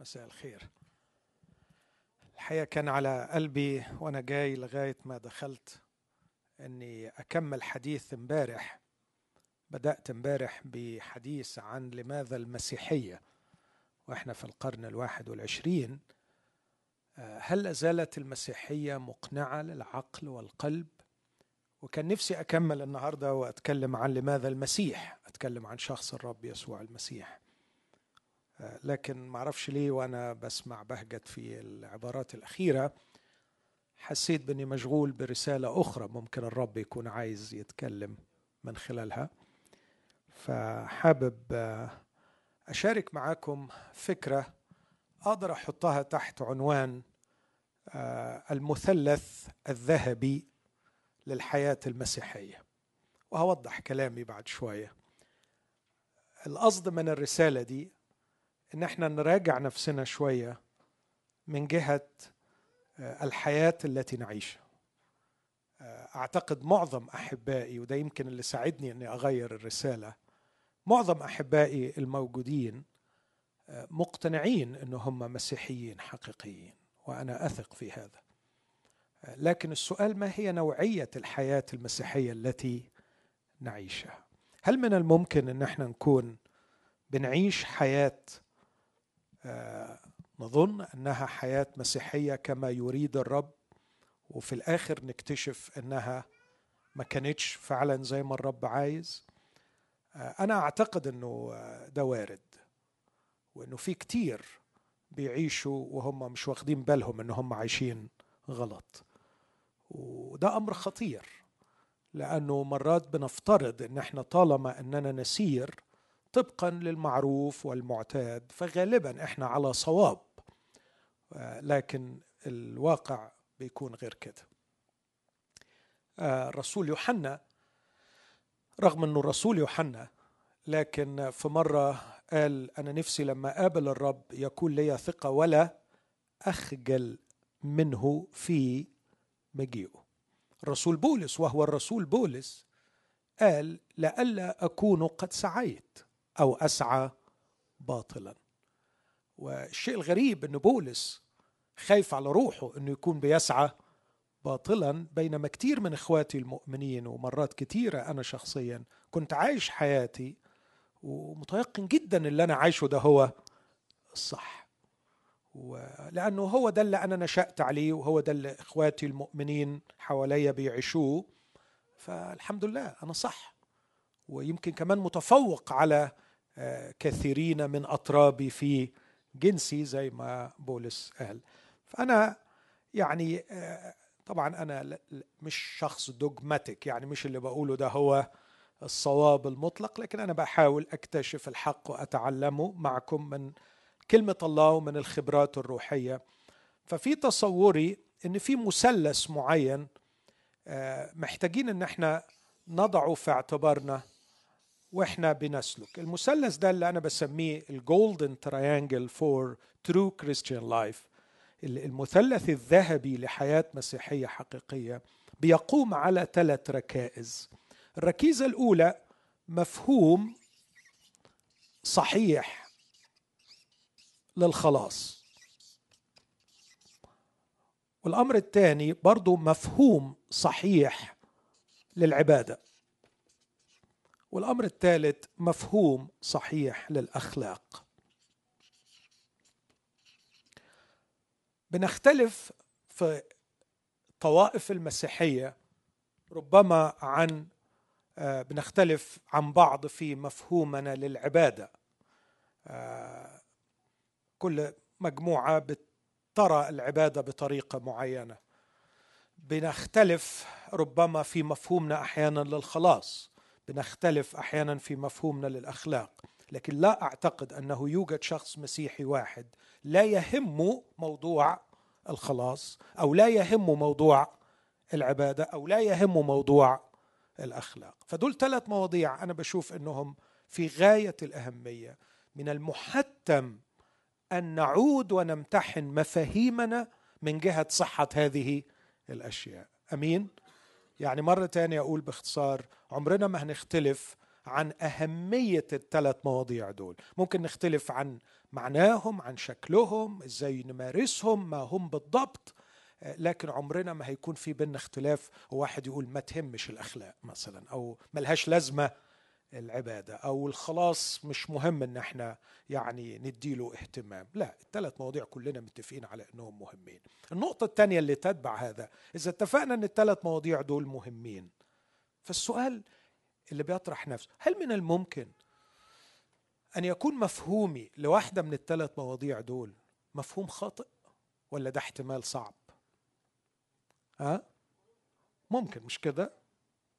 مساء الخير. الحقيقة كان على قلبي وأنا جاي لغاية ما دخلت أني أكمل حديث امبارح. بدأت امبارح بحديث عن لماذا المسيحية وإحنا في القرن الواحد والعشرين. هل لازالت المسيحية مقنعة للعقل والقلب؟ وكان نفسي أكمل النهاردة وأتكلم عن لماذا المسيح. أتكلم عن شخص الرب يسوع المسيح. لكن معرفش ليه وأنا بسمع بهجت في العبارات الأخيرة. حسيت بأني مشغول برسالة أخرى ممكن الرب يكون عايز يتكلم من خلالها. فحابب أشارك معاكم فكرة أقدر أحطها تحت عنوان المثلث الذهبي للحياة المسيحية. وهوضح كلامي بعد شوية. القصد من الرسالة دي إن إحنا نراجع نفسنا شوية من جهة الحياة التي نعيشها. أعتقد معظم أحبائي وده يمكن اللي ساعدني إني أغير الرسالة معظم أحبائي الموجودين مقتنعين إن هم مسيحيين حقيقيين وأنا أثق في هذا. لكن السؤال ما هي نوعية الحياة المسيحية التي نعيشها؟ هل من الممكن إن إحنا نكون بنعيش حياة نظن أنها حياة مسيحية كما يريد الرب وفي الآخر نكتشف أنها ما كانتش فعلا زي ما الرب عايز. أنا أعتقد إنه ده وارد وإنه في كتير بيعيشوا وهم مش واخدين بالهم إن هم عايشين غلط. وده أمر خطير لأنه مرات بنفترض إن إحنا طالما إننا نسير طبقا للمعروف والمعتاد فغالبا إحنا على صواب لكن الواقع بيكون غير كده. الرسول يوحنا رغم إنه الرسول يوحنا لكن في مرة قال أنا نفسي لما قابل الرب يكون لي ثقة ولا أخجل منه في مجيئه. الرسول بولس وهو الرسول بولس قال لئلا أكون قد سعيت. أو أسعى باطلا. والشيء الغريب ان بولس خايف على روحه إنه يكون بيسعى باطلا بينما كتير من إخواتي المؤمنين ومرات كتيرة أنا شخصيا كنت عايش حياتي ومتيقن جدا اللي أنا عايشه ده هو الصح. لأنه هو ده اللي أنا نشأت عليه وهو ده اللي إخواتي المؤمنين حواليا بيعيشوه. فالحمد لله أنا صح. ويمكن كمان متفوق على كثيرين من أطرابي في جنسي زي ما بولس قال. فأنا يعني طبعا أنا مش شخص دوجماتيك يعني مش اللي بقوله ده هو الصواب المطلق لكن أنا بحاول أكتشف الحق وأتعلمه معكم من كلمة الله ومن الخبرات الروحية. ففي تصوري إن في مثلث معين محتاجين إن إحنا نضعه في اعتبارنا. وإحنا بنسلك. المثلث ده اللي أنا بسميه ال golden triangle for true Christian life المثلث الذهبي لحياة مسيحية حقيقية بيقوم على ثلاث ركائز. الركيزة الأولى مفهوم صحيح للخلاص. والأمر الثاني برضو مفهوم صحيح للعبادة. والأمر الثالث مفهوم صحيح للأخلاق. بنختلف في طوائف المسيحية ربما عن بنختلف عن بعض في مفهومنا للعبادة. كل مجموعة بترى العبادة بطريقة معينة. بنختلف ربما في مفهومنا أحيانا للخلاص. بنختلف أحيانا في مفهومنا للأخلاق لكن لا أعتقد أنه يوجد شخص مسيحي واحد لا يهمه موضوع الخلاص أو لا يهمه موضوع العبادة أو لا يهمه موضوع الأخلاق. فدول ثلاث مواضيع أنا بشوف إنهم في غاية الأهمية. من المحتم أن نعود ونمتحن مفاهيمنا من جهة صحة هذه الأشياء. أمين؟ يعني مرة تانية أقول باختصار عمرنا ما هنختلف عن أهمية الثلاث مواضيع دول. ممكن نختلف عن معناهم عن شكلهم إزاي نمارسهم ما هم بالضبط لكن عمرنا ما هيكون في بيننا اختلاف وواحد يقول ما تهمش الأخلاق مثلا أو ملهاش لازمة العبادة أو الخلاص مش مهم إن إحنا يعني نديله اهتمام. لا الثلاث مواضيع كلنا متفقين على إنهم مهمين. النقطة الثانية اللي تتبع هذا إذا اتفقنا إن الثلاث مواضيع دول مهمين فالسؤال اللي بيطرح نفسه هل من الممكن أن يكون مفهومي لواحدة من الثلاث مواضيع دول مفهوم خاطئ ولا ده احتمال صعب؟ ها؟ ممكن مش كده؟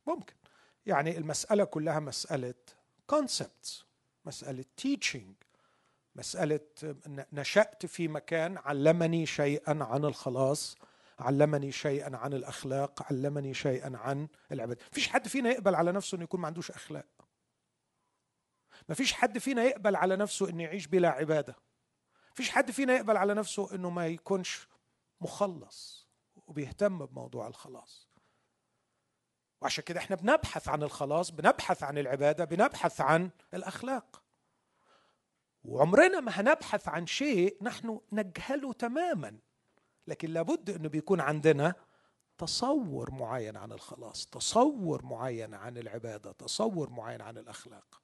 ممكن. يعني المسألة كلها مسألة concepts مسألة teaching مسألة نشأت في مكان علمني شيئا عن الخلاص علمني شيئا عن الأخلاق علمني شيئا عن العبادة فيش حد فينا يقبل على نفسه أنه يكون ما عندوش أخلاق. ما فيش حد فينا يقبل على نفسه أنه يعيش بلا عبادة. فيش حد فينا يقبل على نفسه أنه ما يكونش مخلص وبيهتم بموضوع الخلاص. وعشان كده إحنا بنبحث عن الخلاص بنبحث عن العبادة بنبحث عن الأخلاق. وعمرنا ما هنبحث عن شيء نحن نجهله تماما. لكن لابد أنه بيكون عندنا تصور معين عن الخلاص تصور معين عن العبادة تصور معين عن الأخلاق.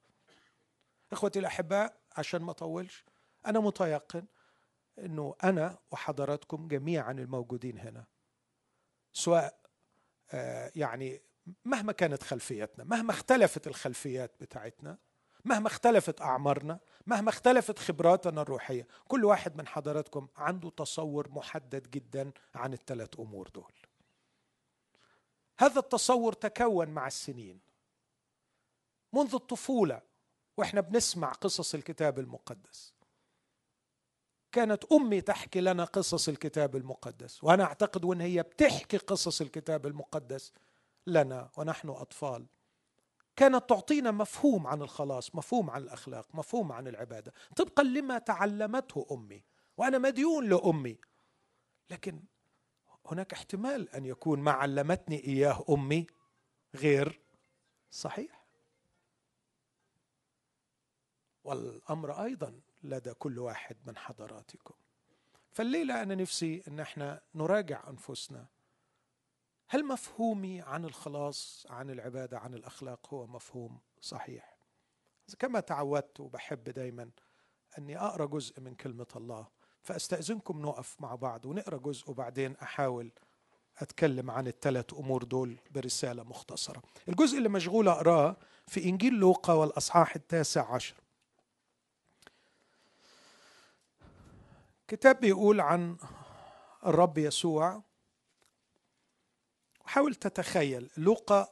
إخوتي الأحباء عشان ما أطولش أنا متيقن أنه أنا وحضراتكم جميعا الموجودين هنا. سواء آه، يعني مهما كانت خلفيتنا مهما اختلفت الخلفيات بتاعتنا مهما اختلفت أعمارنا مهما اختلفت خبراتنا الروحية كل واحد من حضراتكم عنده تصور محدد جدا عن الثلاث أمور دول. هذا التصور تكون مع السنين. منذ الطفولة وإحنا بنسمع قصص الكتاب المقدس. كانت أمي تحكي لنا قصص الكتاب المقدس وأنا أعتقد وإن هي بتحكي قصص الكتاب المقدس لنا ونحن أطفال. كانت تعطينا مفهوم عن الخلاص مفهوم عن الأخلاق مفهوم عن العبادة. طبقا لما تعلمته أمي وأنا مديون لأمي. لكن هناك احتمال أن يكون ما علمتني إياه أمي غير صحيح. والأمر أيضا لدى كل واحد من حضراتكم. فالليلة أنا نفسي أن إحنا نراجع أنفسنا هل مفهومي عن الخلاص عن العبادة عن الأخلاق هو مفهوم صحيح؟ كما تعودت وبحب دايما أني أقرأ جزء من كلمة الله فأستأذنكم نقف مع بعض ونقرأ جزء وبعدين أحاول أتكلم عن الثلاث أمور دول برسالة مختصرة. الجزء اللي مشغول أقرأه في إنجيل لوقا والأصحاح التاسع عشر. كتاب بيقول عن الرب يسوع حاول تتخيل. لوقا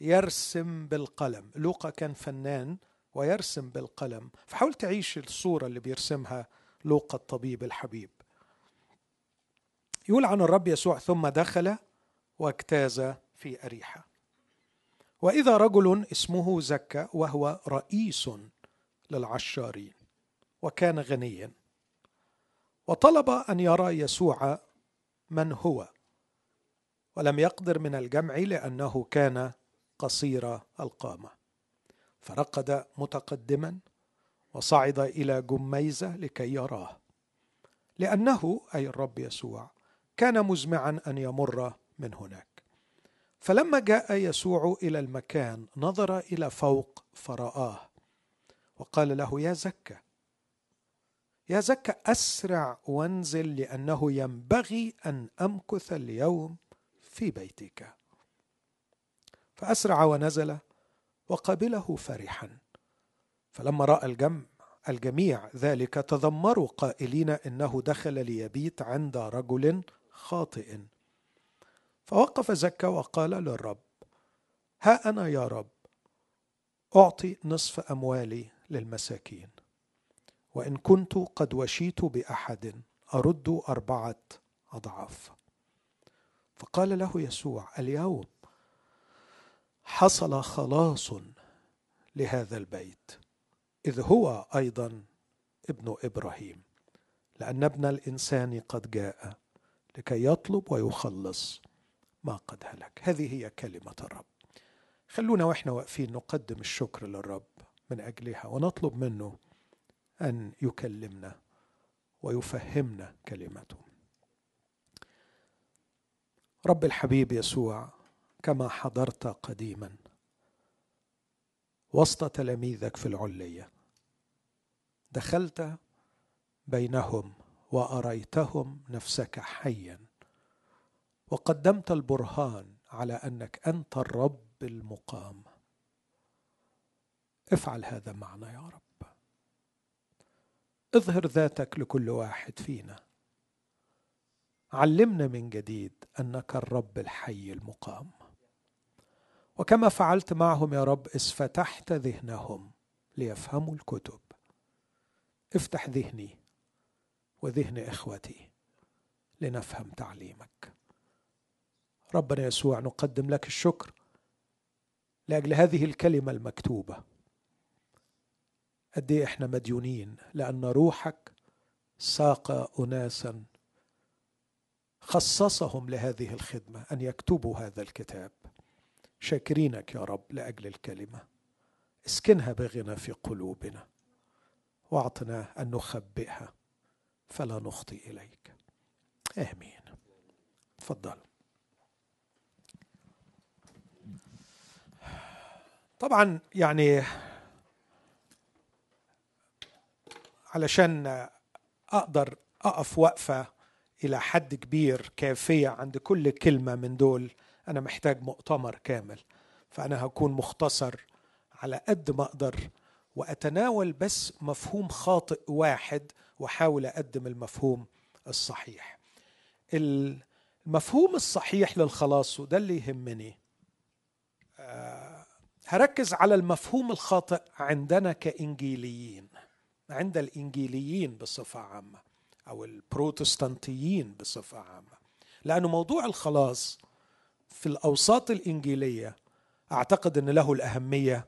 يرسم بالقلم. لوقا كان فنان ويرسم بالقلم. فحاول تعيش الصورة اللي بيرسمها لوقا الطبيب الحبيب. يقول عن الرب يسوع ثم دخل واجتاز في أريحة. وإذا رجل اسمه زكا وهو رئيس للعشارين وكان غنيا وطلب أن يرى يسوع من هو. ولم يقدر من الجمع لأنه كان قصير القامة. فرقد متقدما وصعد إلى جميزة لكي يراه. لأنه أي الرب يسوع كان مزمعا أن يمر من هناك. فلما جاء يسوع إلى المكان نظر إلى فوق فرآه وقال له يا زكا يا زكا أسرع وانزل لأنه ينبغي أن أمكث اليوم في بيتك. فأسرع ونزل وقبله فرحا. فلما رأى الجمع الجميع ذلك تذمروا قائلين إنه دخل ليبيت عند رجل خاطئ. فوقف زكا وقال للرب ها أنا يا رب أعطي نصف أموالي للمساكين وإن كنت قد وشيت بأحد أرد أربعة أضعاف. فقال له يسوع اليوم حصل خلاص لهذا البيت إذ هو أيضا ابن إبراهيم لأن ابن الإنسان قد جاء لكي يطلب ويخلص ما قد هلك. هذه هي كلمة الرب. خلونا وإحنا واقفين نقدم الشكر للرب من أجلها ونطلب منه أن يكلمنا ويفهمنا كلمته. رب الحبيب يسوع كما حضرت قديما. وسط تلاميذك في العليه دخلت بينهم وأريتهم نفسك حيا. وقدمت البرهان على أنك أنت الرب المقام. افعل هذا معنا يا رب. اظهر ذاتك لكل واحد فينا. علمنا من جديد أنك الرب الحي المقام. وكما فعلت معهم يا رب إذ فتحت ذهنهم ليفهموا الكتب. افتح ذهني وذهن إخوتي لنفهم تعليمك. ربنا يسوع نقدم لك الشكر لأجل هذه الكلمة المكتوبة. قد إيه إحنا مديونين لأن روحك ساق اناسا خصصهم لهذه الخدمة أن يكتبوا هذا الكتاب. شاكرينك يا رب لأجل الكلمة. اسكنها بغنى في قلوبنا. وأعطنا أن نخبئها. فلا نخطي إليك. آمين. تفضل. طبعا يعني علشان أقدر أقف وقفة إلى حد كبير كافية عند كل كلمة من دول أنا محتاج مؤتمر كامل فأنا هكون مختصر على قد ما أقدر وأتناول بس مفهوم خاطئ واحد وأحاول أقدم المفهوم الصحيح. المفهوم الصحيح للخلاص وده اللي يهمني. آه، هركز على المفهوم الخاطئ عندنا كإنجيليين عند الإنجيليين بصفة عامة. أو البروتستانتيين بصفة عامة. لأنه موضوع الخلاص في الأوساط الإنجيلية أعتقد إن له الأهمية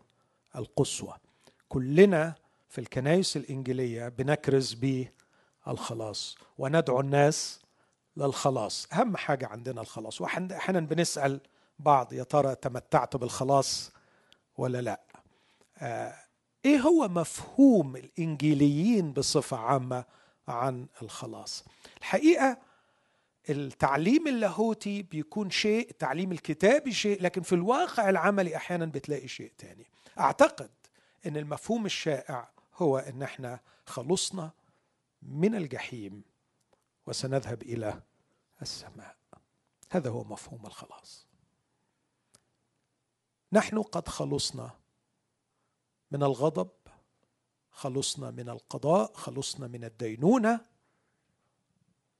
القصوى. كلنا في الكنائس الإنجيلية بنكرز بالخلاص وندعو الناس للخلاص. أهم حاجة عندنا الخلاص واحيانا بنسأل بعض يا ترى تمتعت بالخلاص ولا لا؟ آه إيه هو مفهوم الإنجيليين بصفة عامة؟ عن الخلاص. الحقيقة التعليم اللاهوتي بيكون شيء التعليم الكتابي شيء لكن في الواقع العملي أحيانا بتلاقي شيء تاني. أعتقد إن المفهوم الشائع هو إن إحنا خلصنا من الجحيم وسنذهب إلى السماء. هذا هو مفهوم الخلاص. نحن قد خلصنا من الغضب خلصنا من القضاء خلصنا من الدينونة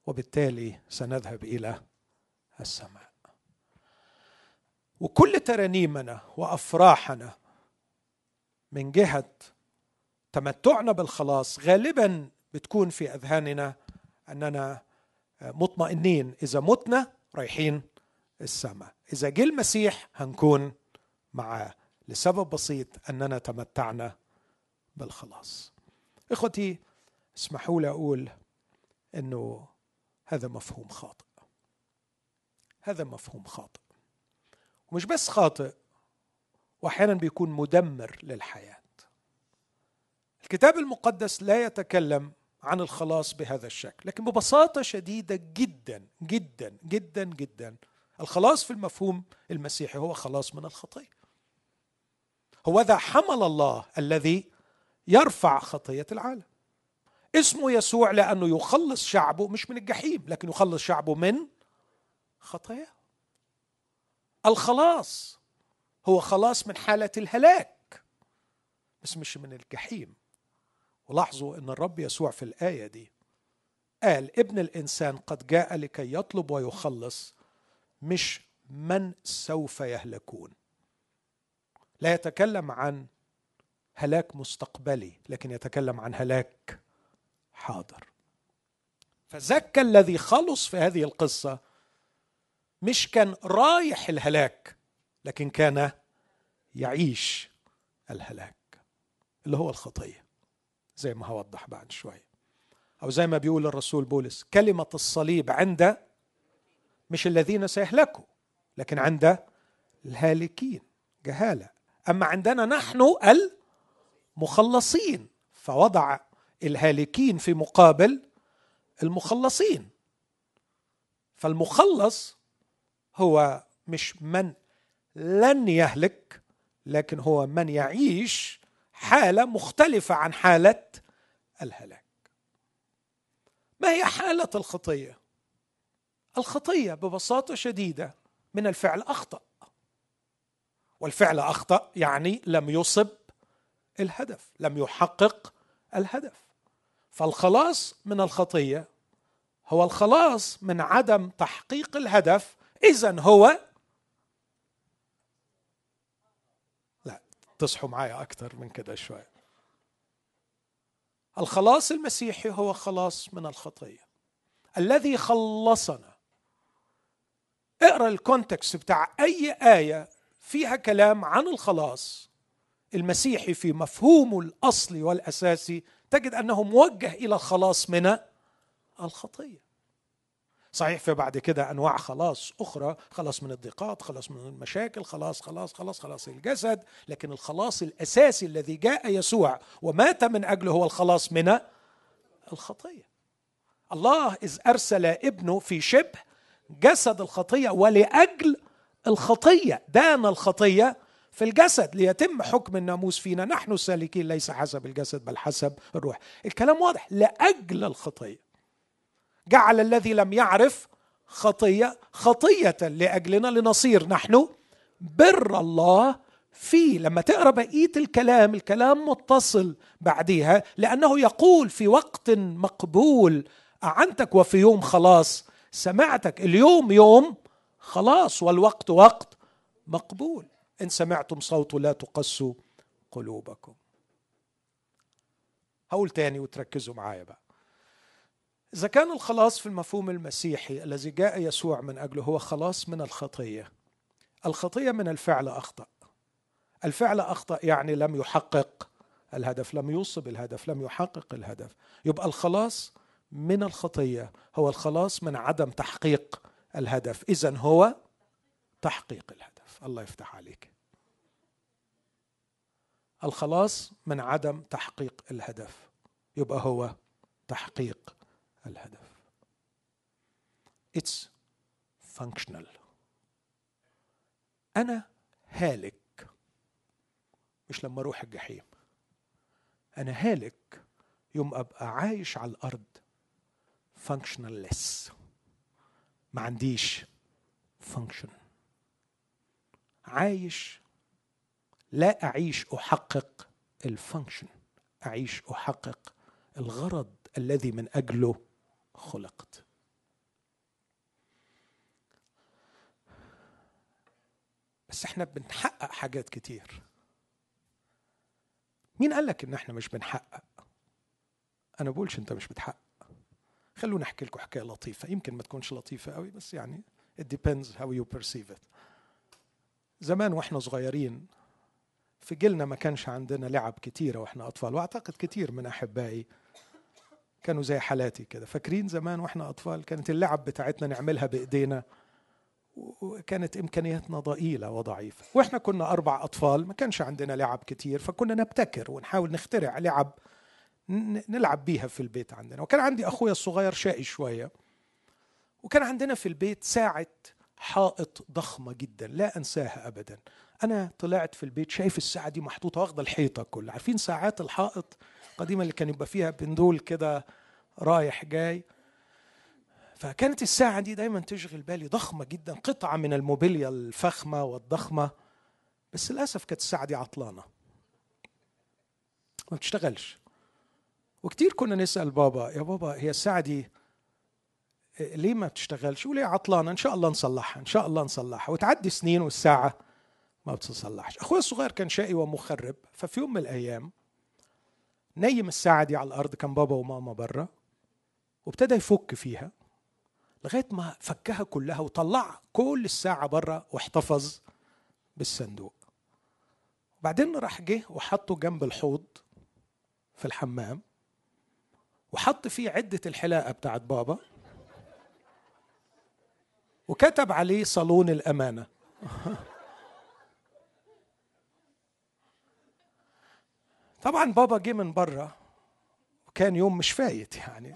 وبالتالي سنذهب إلى السماء. وكل ترانيمنا وأفراحنا من جهة تمتعنا بالخلاص غالبا بتكون في أذهاننا أننا مطمئنين إذا متنا رايحين السماء. إذا جه المسيح هنكون معاه لسبب بسيط أننا تمتعنا بالخلاص إخوتي اسمحوا لي أقول إنه هذا مفهوم خاطئ. هذا مفهوم خاطئ. ومش بس خاطئ واحيانا بيكون مدمر للحياة. الكتاب المقدس لا يتكلم عن الخلاص بهذا الشكل لكن ببساطة شديدة جدا جدا جدا جدا. الخلاص في المفهوم المسيحي هو خلاص من الخطيه هو ذا حمل الله الذي يرفع خطية العالم. اسمه يسوع لأنه يخلص شعبه مش من الجحيم لكن يخلص شعبه من خطاياه الخلاص هو خلاص من حالة الهلاك بس مش من الجحيم. ولاحظوا إن الرب يسوع في الآية دي قال ابن الإنسان قد جاء لكي يطلب ويخلص مش من سوف يهلكون. لا يتكلم عن هلاك مستقبلي لكن يتكلم عن هلاك حاضر. فزكى الذي خلص في هذه القصة مش كان رايح الهلاك لكن كان يعيش الهلاك اللي هو الخطية زي ما هوضح بعد شوي. أو زي ما بيقول الرسول بولس كلمة الصليب عند مش الذين سيهلكوا لكن عند الهالكين جهالة. أما عندنا نحن المخلصين فوضع الهالكين في مقابل المخلصين. فالمخلص هو مش من لن يهلك لكن هو من يعيش حالة مختلفة عن حالة الهلاك. ما هي حالة الخطية؟ الخطية ببساطة شديدة من الفعل أخطأ. والفعل أخطأ يعني لم يصب الهدف لم يحقق الهدف. فالخلاص من الخطية هو الخلاص من عدم تحقيق الهدف اذا هو لا تصحوا معايا أكثر من كده شوية. الخلاص المسيحي هو خلاص من الخطية. الذي خلصنا. اقرأ الكونتكست بتاع أي آية فيها كلام عن الخلاص. المسيحي في مفهومه الاصلي والاساسي تجد أنه موجه إلى الخلاص من الخطية. صحيح في بعد كده أنواع خلاص أخرى خلاص من الضيقات خلاص من المشاكل خلاص خلاص خلاص خلاص الجسد لكن الخلاص الأساسي الذي جاء يسوع ومات من أجله هو الخلاص من الخطية. الله إذ أرسل ابنه في شبه جسد الخطية ولأجل الخطية دان الخطية في الجسد ليتم حكم الناموس فينا. نحن السالكين ليس حسب الجسد بل حسب الروح. الكلام واضح. لأجل الخطية. جعل الذي لم يعرف خطية خطية لأجلنا لنصير نحن بر الله فيه. لما تقرأ بقية الكلام الكلام متصل بعديها لأنه يقول في وقت مقبول أعنتك وفي يوم خلاص سمعتك. اليوم يوم خلاص والوقت وقت مقبول. إن سمعتم صوته لا تقسوا قلوبكم. هقول تاني وتركزوا معايا بقى. إذا كان الخلاص في المفهوم المسيحي الذي جاء يسوع من أجله هو خلاص من الخطية. الخطية من الفعل أخطأ. الفعل أخطأ يعني لم يحقق الهدف لم يوصب الهدف لم يحقق الهدف. يبقى الخلاص من الخطية هو الخلاص من عدم تحقيق الهدف. إذا هو تحقيق الهدف. الله يفتح عليك. الخلاص من عدم تحقيق الهدف. يبقى هو تحقيق الهدف. It's functional. أنا هالك. مش لما أروح الجحيم. أنا هالك يوم أبقى عايش على الأرض functionless. ما عنديش function. عايش. لا أعيش أحقق الفانكشن أعيش أحقق الغرض الذي من أجله خلقت. بس إحنا بنحقق حاجات كتير. مين قال لك إن إحنا مش بنحقق؟ أنا بقولش إنت مش بتحقق. خلونا أحكي لكم حكاية لطيفة. يمكن ما تكونش لطيفة قوي بس يعني it depends how you perceive it. زمان وإحنا صغيرين في جيلنا ما كانش عندنا لعب كتيرة وإحنا أطفال وأعتقد كتير من أحبائي كانوا زي حالاتي كده. فاكرين زمان وإحنا أطفال كانت اللعب بتاعتنا نعملها بإيدينا وكانت إمكانياتنا ضئيلة وضعيفة. وإحنا كنا أربع أطفال ما كانش عندنا لعب كتير فكنا نبتكر ونحاول نخترع لعب نلعب بيها في البيت عندنا. وكان عندي أخويا الصغير شقي شوية وكان عندنا في البيت ساعة حائط ضخمة جدا لا أنساها ابدا. أنا طلعت في البيت شايف الساعة دي محطوطة واخدة الحيطة كلها. عارفين ساعات الحائط القديمة اللي كان يبقى فيها بندول كده رايح جاي؟ فكانت الساعة دي دايما تشغل بالي ضخمة جدا قطعة من الموبيليا الفخمة والضخمة. بس للأسف كانت الساعة دي عطلانة. ما بتشتغلش. وكتير كنا نسأل بابا يا بابا هي الساعة دي ليه ما بتشتغلش يقول عطلانة إن شاء الله نصلحها إن شاء الله نصلحها. وتعدي سنين والساعة ما بتصلحش. أخويا الصغير كان شقي ومخرب ففي يوم من الأيام نيم الساعة دي على الأرض كان بابا وماما بره وابتدى يفك فيها لغاية ما فكها كلها وطلع كل الساعة بره واحتفظ بالصندوق. وبعدين راح جه وحطه جنب الحوض في الحمام وحط فيه عدة الحلاقة بتاعت بابا. وكتب عليه صالون الأمانة. طبعا بابا جه من بره وكان يوم مش فايت يعني.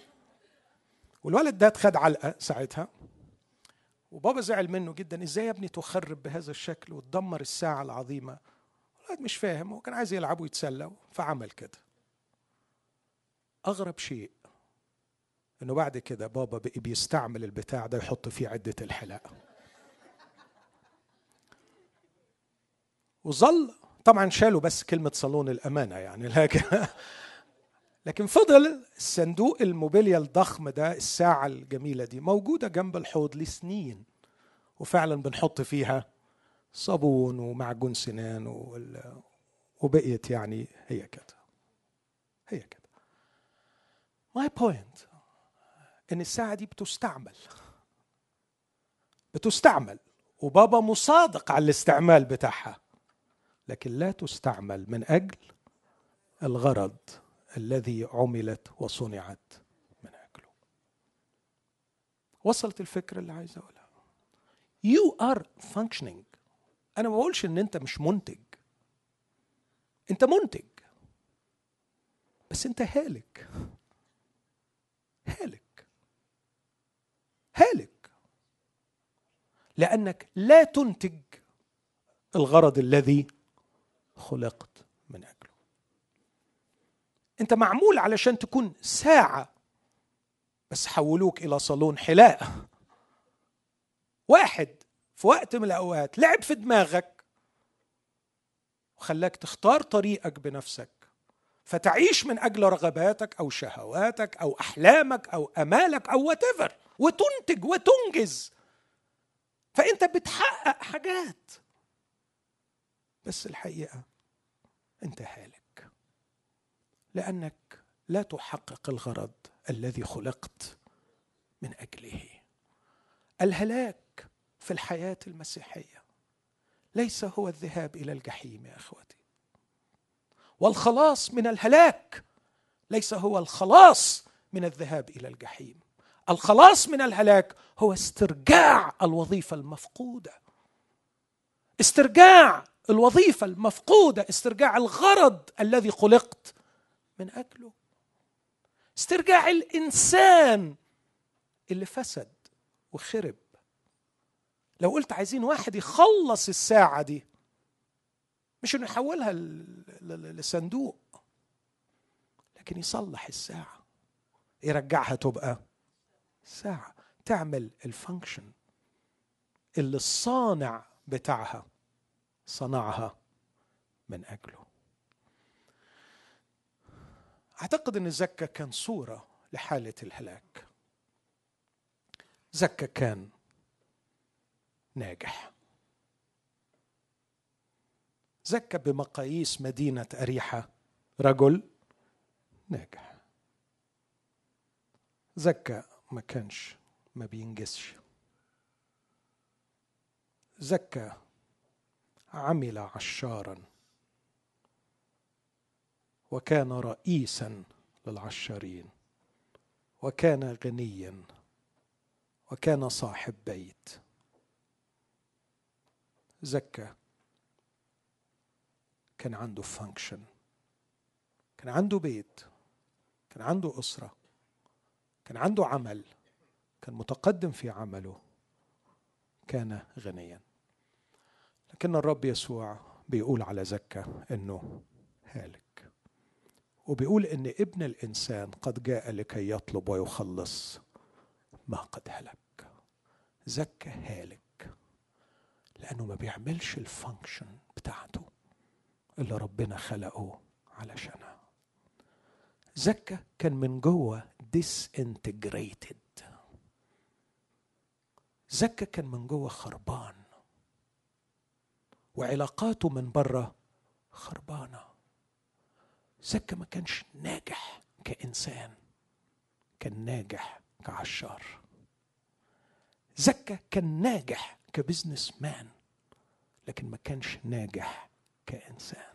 والولد ده اتخد علقة ساعتها وبابا زعل منه جدا إزاي يا ابني تخرب بهذا الشكل وتدمر الساعة العظيمة؟ الولد مش فاهم هو كان عايز يلعب ويتسلى فعمل كده. أغرب شيء إنه بعد كده بابا بقي بيستعمل البتاع ده يحط فيه عدة الحلاقه وظل طبعا شالوا بس كلمة صالون الأمانة يعني لكن لكن فضل الصندوق الموبيليا الضخم ده الساعة الجميلة دي موجودة جنب الحوض لسنين وفعلا بنحط فيها صابون ومعجون سنان وبقيت يعني هي كده هي كده. my point إن الساعة دي بتستعمل. بتستعمل. وبابا مصادق على الاستعمال بتاعها. لكن لا تستعمل من أجل الغرض الذي عملت وصنعت من أجله. وصلت الفكرة اللي عايز أقولها. You are functioning. أنا ما بقولش إن أنت مش منتج. أنت منتج. بس أنت هالك. هالك. هالك. لأنك لا تنتج الغرض الذي خلقت من اجله أنت معمول علشان تكون ساعة بس حولوك إلى صالون حلاقه واحد في وقت من الأوقات لعب في دماغك وخلاك تختار طريقك بنفسك. فتعيش من أجل رغباتك أو شهواتك أو أحلامك أو أمالك أو وات وتنتج وتنجز. فأنت بتحقق حاجات. بس الحقيقة أنت هالك. لأنك لا تحقق الغرض الذي خلقت من أجله. الهلاك في الحياة المسيحية ليس هو الذهاب إلى الجحيم يا أخوتي. والخلاص من الهلاك ليس هو الخلاص من الذهاب إلى الجحيم. الخلاص من الهلاك هو استرجاع الوظيفة المفقودة. استرجاع الوظيفة المفقودة استرجاع الغرض الذي خلقت من اجله استرجاع الإنسان اللي فسد وخرب. لو قلت عايزين واحد يخلص الساعة دي مش إنه يحولها لصندوق لكن يصلح الساعة يرجعها تبقى ساعة تعمل الفانكشن اللي الصانع بتاعها صنعها من أجله. أعتقد إن زكا كان صورة لحالة الهلاك. زكا كان ناجح. زكا بمقاييس مدينة أريحة رجل ناجح. زكا ما كانش ما بينجزش. زكا عمل عشارا وكان رئيسا للعشارين وكان غنيا وكان صاحب بيت. زكى كان عنده فانكشن كان عنده بيت كان عنده أسرة. كان عنده عمل كان متقدم في عمله كان غنيا. لكن الرب يسوع بيقول على زكا إنه هالك وبيقول إن ابن الإنسان قد جاء لكي يطلب ويخلص ما قد هلك. زكى هالك لأنه ما بيعملش الفانكشن بتاعته اللي ربنا خلقه علشانها. زكى كان من جوه disintegrated. زكى كان من جوه خربان. وعلاقاته من بره خربانة. زكا ما كانش ناجح كإنسان كان ناجح كعشار. زكا كان ناجح كبزنس مان لكن ما كانش ناجح كإنسان.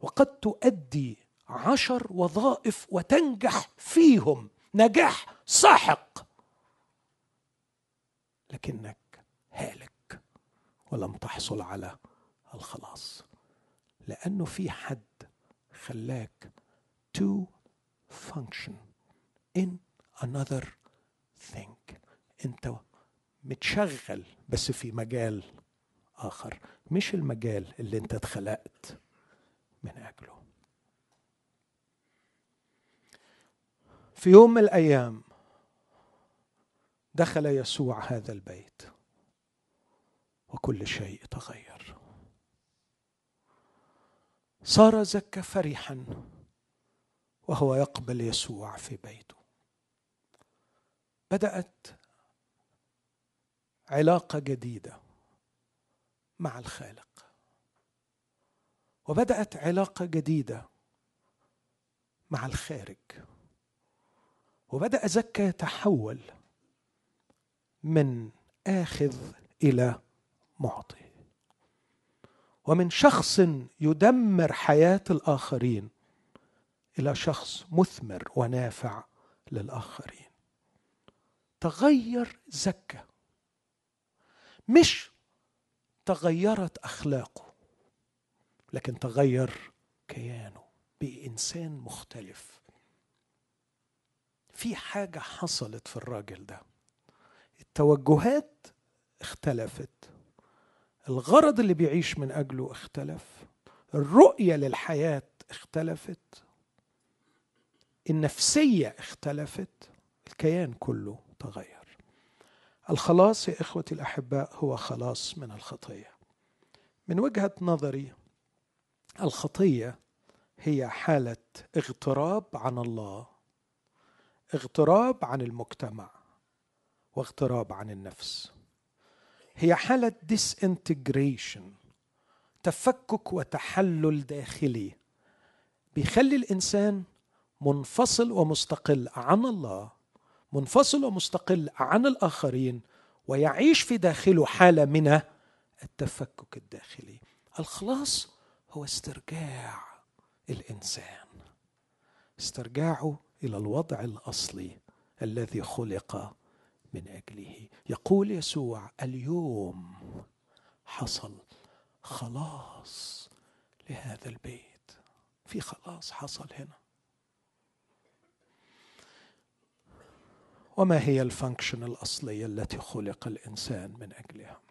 وقد تؤدي عشر وظائف وتنجح فيهم. نجاح ساحق. لكنك هالك ولم تحصل على الخلاص. لأنه في حد خلاك to function in another thing. أنت متشغل بس في مجال آخر. مش المجال اللي أنت اتخلقت من أجله. في يوم من الأيام دخل يسوع هذا البيت وكل شيء تغير. صار زكى فرحا وهو يقبل يسوع في بيته. بدأت علاقة جديدة مع الخالق. وبدأت علاقة جديدة مع الخارج. وبدأ زكى يتحول من آخذ إلى معطي. ومن شخص يدمر حياة الآخرين إلى شخص مثمر ونافع للآخرين. تغير زكى مش تغيرت أخلاقه لكن تغير كيانه بإنسان مختلف. في حاجة حصلت في الراجل ده. التوجهات اختلفت. الغرض اللي بيعيش من أجله اختلف. الرؤية للحياة اختلفت. النفسية اختلفت. الكيان كله تغير. الخلاص يا إخوتي الأحباء هو خلاص من الخطية. من وجهة نظري الخطية هي حالة اغتراب عن الله اغتراب عن المجتمع واغتراب عن النفس. هي disintegration تفكك وتحلل داخلي بيخلي الإنسان منفصل ومستقل عن الله منفصل ومستقل عن الآخرين ويعيش في داخله حالة من التفكك الداخلي. الخلاص هو استرجاع الإنسان. استرجاعه إلى الوضع الأصلي الذي خلق من أجله. يقول يسوع اليوم حصل خلاص لهذا البيت. في خلاص حصل هنا. وما هي الفانكشن الأصلية التي خلق الإنسان من أجلها؟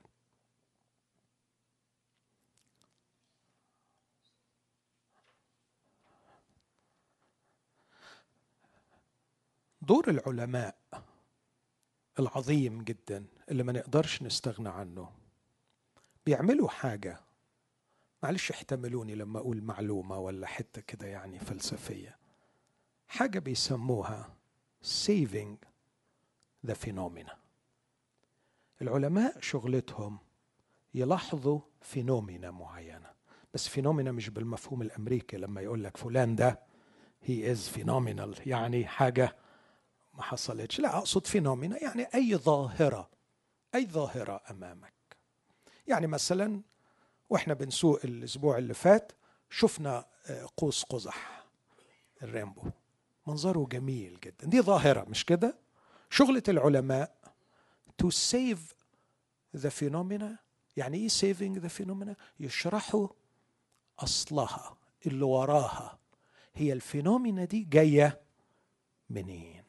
دور العلماء العظيم جدا اللي ما نقدرش نستغنى عنه. بيعملوا حاجة. معلش احتملوني لما أقول معلومة ولا حتة كده يعني فلسفية. حاجة بيسموها saving the phenomena العلماء شغلتهم يلاحظوا phenomena معينة. بس phenomena مش بالمفهوم الأمريكي لما يقول لك فلان ده he is phenomenal يعني حاجة ما حصلتش. لا أقصد phenomena يعني أي ظاهرة أي ظاهرة أمامك. يعني مثلا وإحنا بنسوق الأسبوع اللي فات شفنا آه، قوس قزح ال rainbow. منظره جميل جدا. دي ظاهرة مش كده؟ شغلة العلماء to save the phenomena يعني إيه saving the phenomena يشرحوا أصلها اللي وراها. هي ال phenomena دي جاية منين؟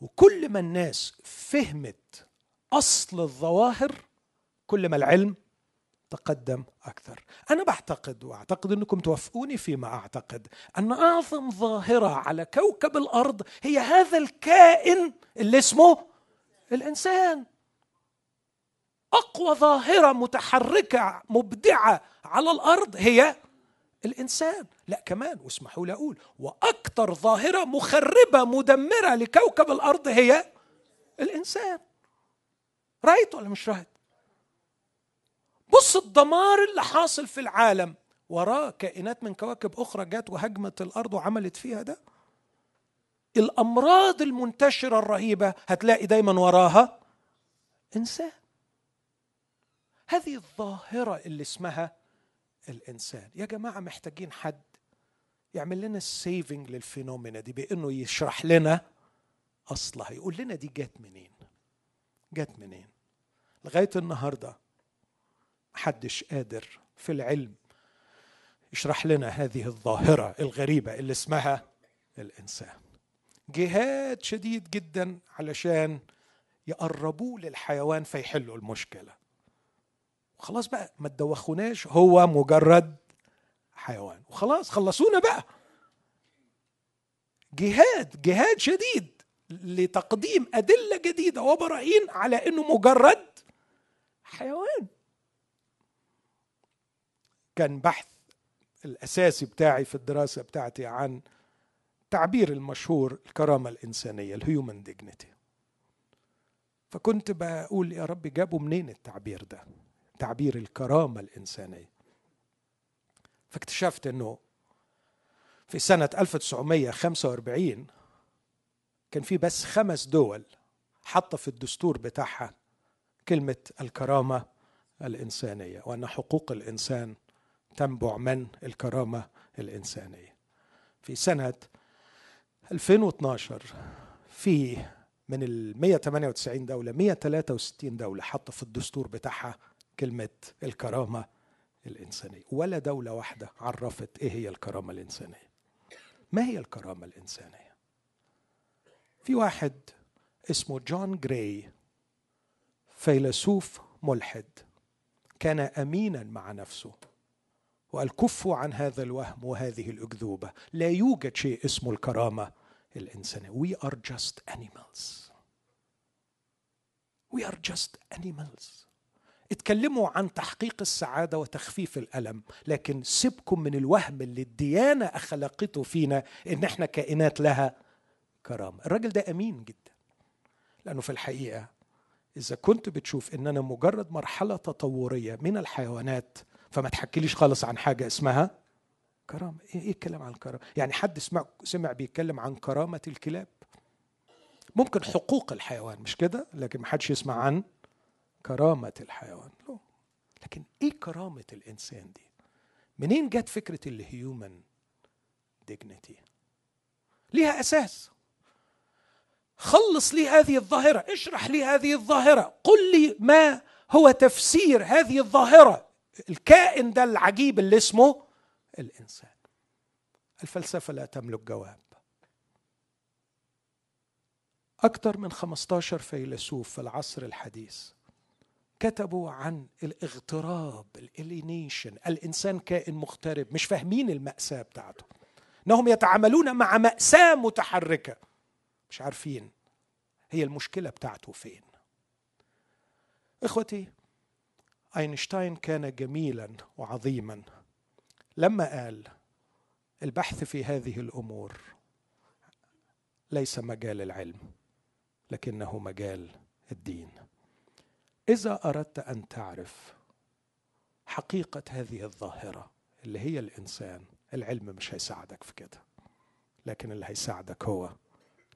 وكل ما الناس فهمت أصل الظواهر كل ما العلم تقدم أكثر. أنا بعتقد وأعتقد أنكم توافقوني فيما أعتقد أن أعظم ظاهرة على كوكب الأرض هي هذا الكائن اللي اسمه الإنسان. أقوى ظاهرة متحركة مبدعة على الأرض هي الإنسان. لا كمان واسمحوا لي أقول وأكثر ظاهرة مخربة مدمرة لكوكب الأرض هي الإنسان. رأيت ولا مش رأيت؟ بص الدمار اللي حاصل في العالم وراه كائنات من كواكب أخرى جت وهجمت الأرض وعملت فيها ده. الأمراض المنتشرة الرهيبة هتلاقي دايما وراها إنسان. هذه الظاهرة اللي اسمها الإنسان. يا جماعة محتاجين حد يعمل لنا ال saving لل phenomena دي بإنه يشرح لنا أصلها. يقول لنا دي جت منين؟ جت منين؟ لغاية النهارده محدش قادر في العلم يشرح لنا هذه الظاهرة الغريبة اللي اسمها الإنسان. جهاد شديد جدا علشان يقربوه للحيوان فيحلوا المشكلة. خلاص بقى ما تدوخوناش هو مجرد حيوان. وخلاص خلصونا بقى. جهاد جهاد شديد لتقديم أدلة جديدة وبراهين على أنه مجرد حيوان. كان بحث الأساسي بتاعي في الدراسة بتاعتي عن تعبير المشهور الكرامة الإنسانية الهيومن ديجنيتي فكنت بقول يا رب جابوا منين التعبير ده؟ تعبير الكرامة الإنسانية. فاكتشفت أنه في سنة 1945 كان في بس خمس دول حاطة في الدستور بتاعها كلمة الكرامة الإنسانية وأن حقوق الإنسان تنبع من الكرامة الإنسانية. في سنة 2012 في من ال 198 دولة 163 دولة حاطة في الدستور بتاعها كلمة الكرامة الإنسانية. ولا دولة واحدة عرفت إيه هي الكرامة الإنسانية. ما هي الكرامة الإنسانية؟ في واحد اسمه جون جراي فيلسوف ملحد كان أمينا مع نفسه وقال كفوا عن هذا الوهم وهذه الأكذوبة. لا يوجد شيء اسمه الكرامة الإنسانية. We are just animals. We are just animals. اتكلموا عن تحقيق السعادة وتخفيف الألم لكن سيبكم من الوهم اللي الديانة أخلقته فينا إن إحنا كائنات لها كرامة. الراجل ده أمين جدا لأنه في الحقيقة إذا كنت بتشوف إننا مجرد مرحلة تطورية من الحيوانات فما تحكيليش خالص عن حاجة اسمها كرامة. إيه, إيه الكلام عن الكرامة؟ يعني حد سمع سمع بيتكلم عن كرامة الكلاب؟ ممكن حقوق الحيوان مش كده؟ لكن ما حدش يسمع عن كرامة الحيوان. لكن إيه كرامة الإنسان دي؟ منين جت فكرة ال human dignity ليها أساس. خلص لي هذه الظاهرة اشرح لي هذه الظاهرة. قل لي ما هو تفسير هذه الظاهرة. الكائن ده العجيب اللي اسمه الإنسان. الفلسفة لا تملك جواب. أكثر من 15 فيلسوف في العصر الحديث كتبوا عن الاغتراب ال alienation الإنسان كائن مغترب مش فاهمين المأساة بتاعته. انهم يتعاملون مع مأساة متحركة. مش عارفين هي المشكلة بتاعته فين. إخوتي أينشتاين كان جميلا وعظيما. لما قال البحث في هذه الأمور ليس مجال العلم لكنه مجال الدين. إذا أردت أن تعرف حقيقة هذه الظاهرة اللي هي الإنسان العلم مش هيساعدك في كده لكن اللي هيساعدك هو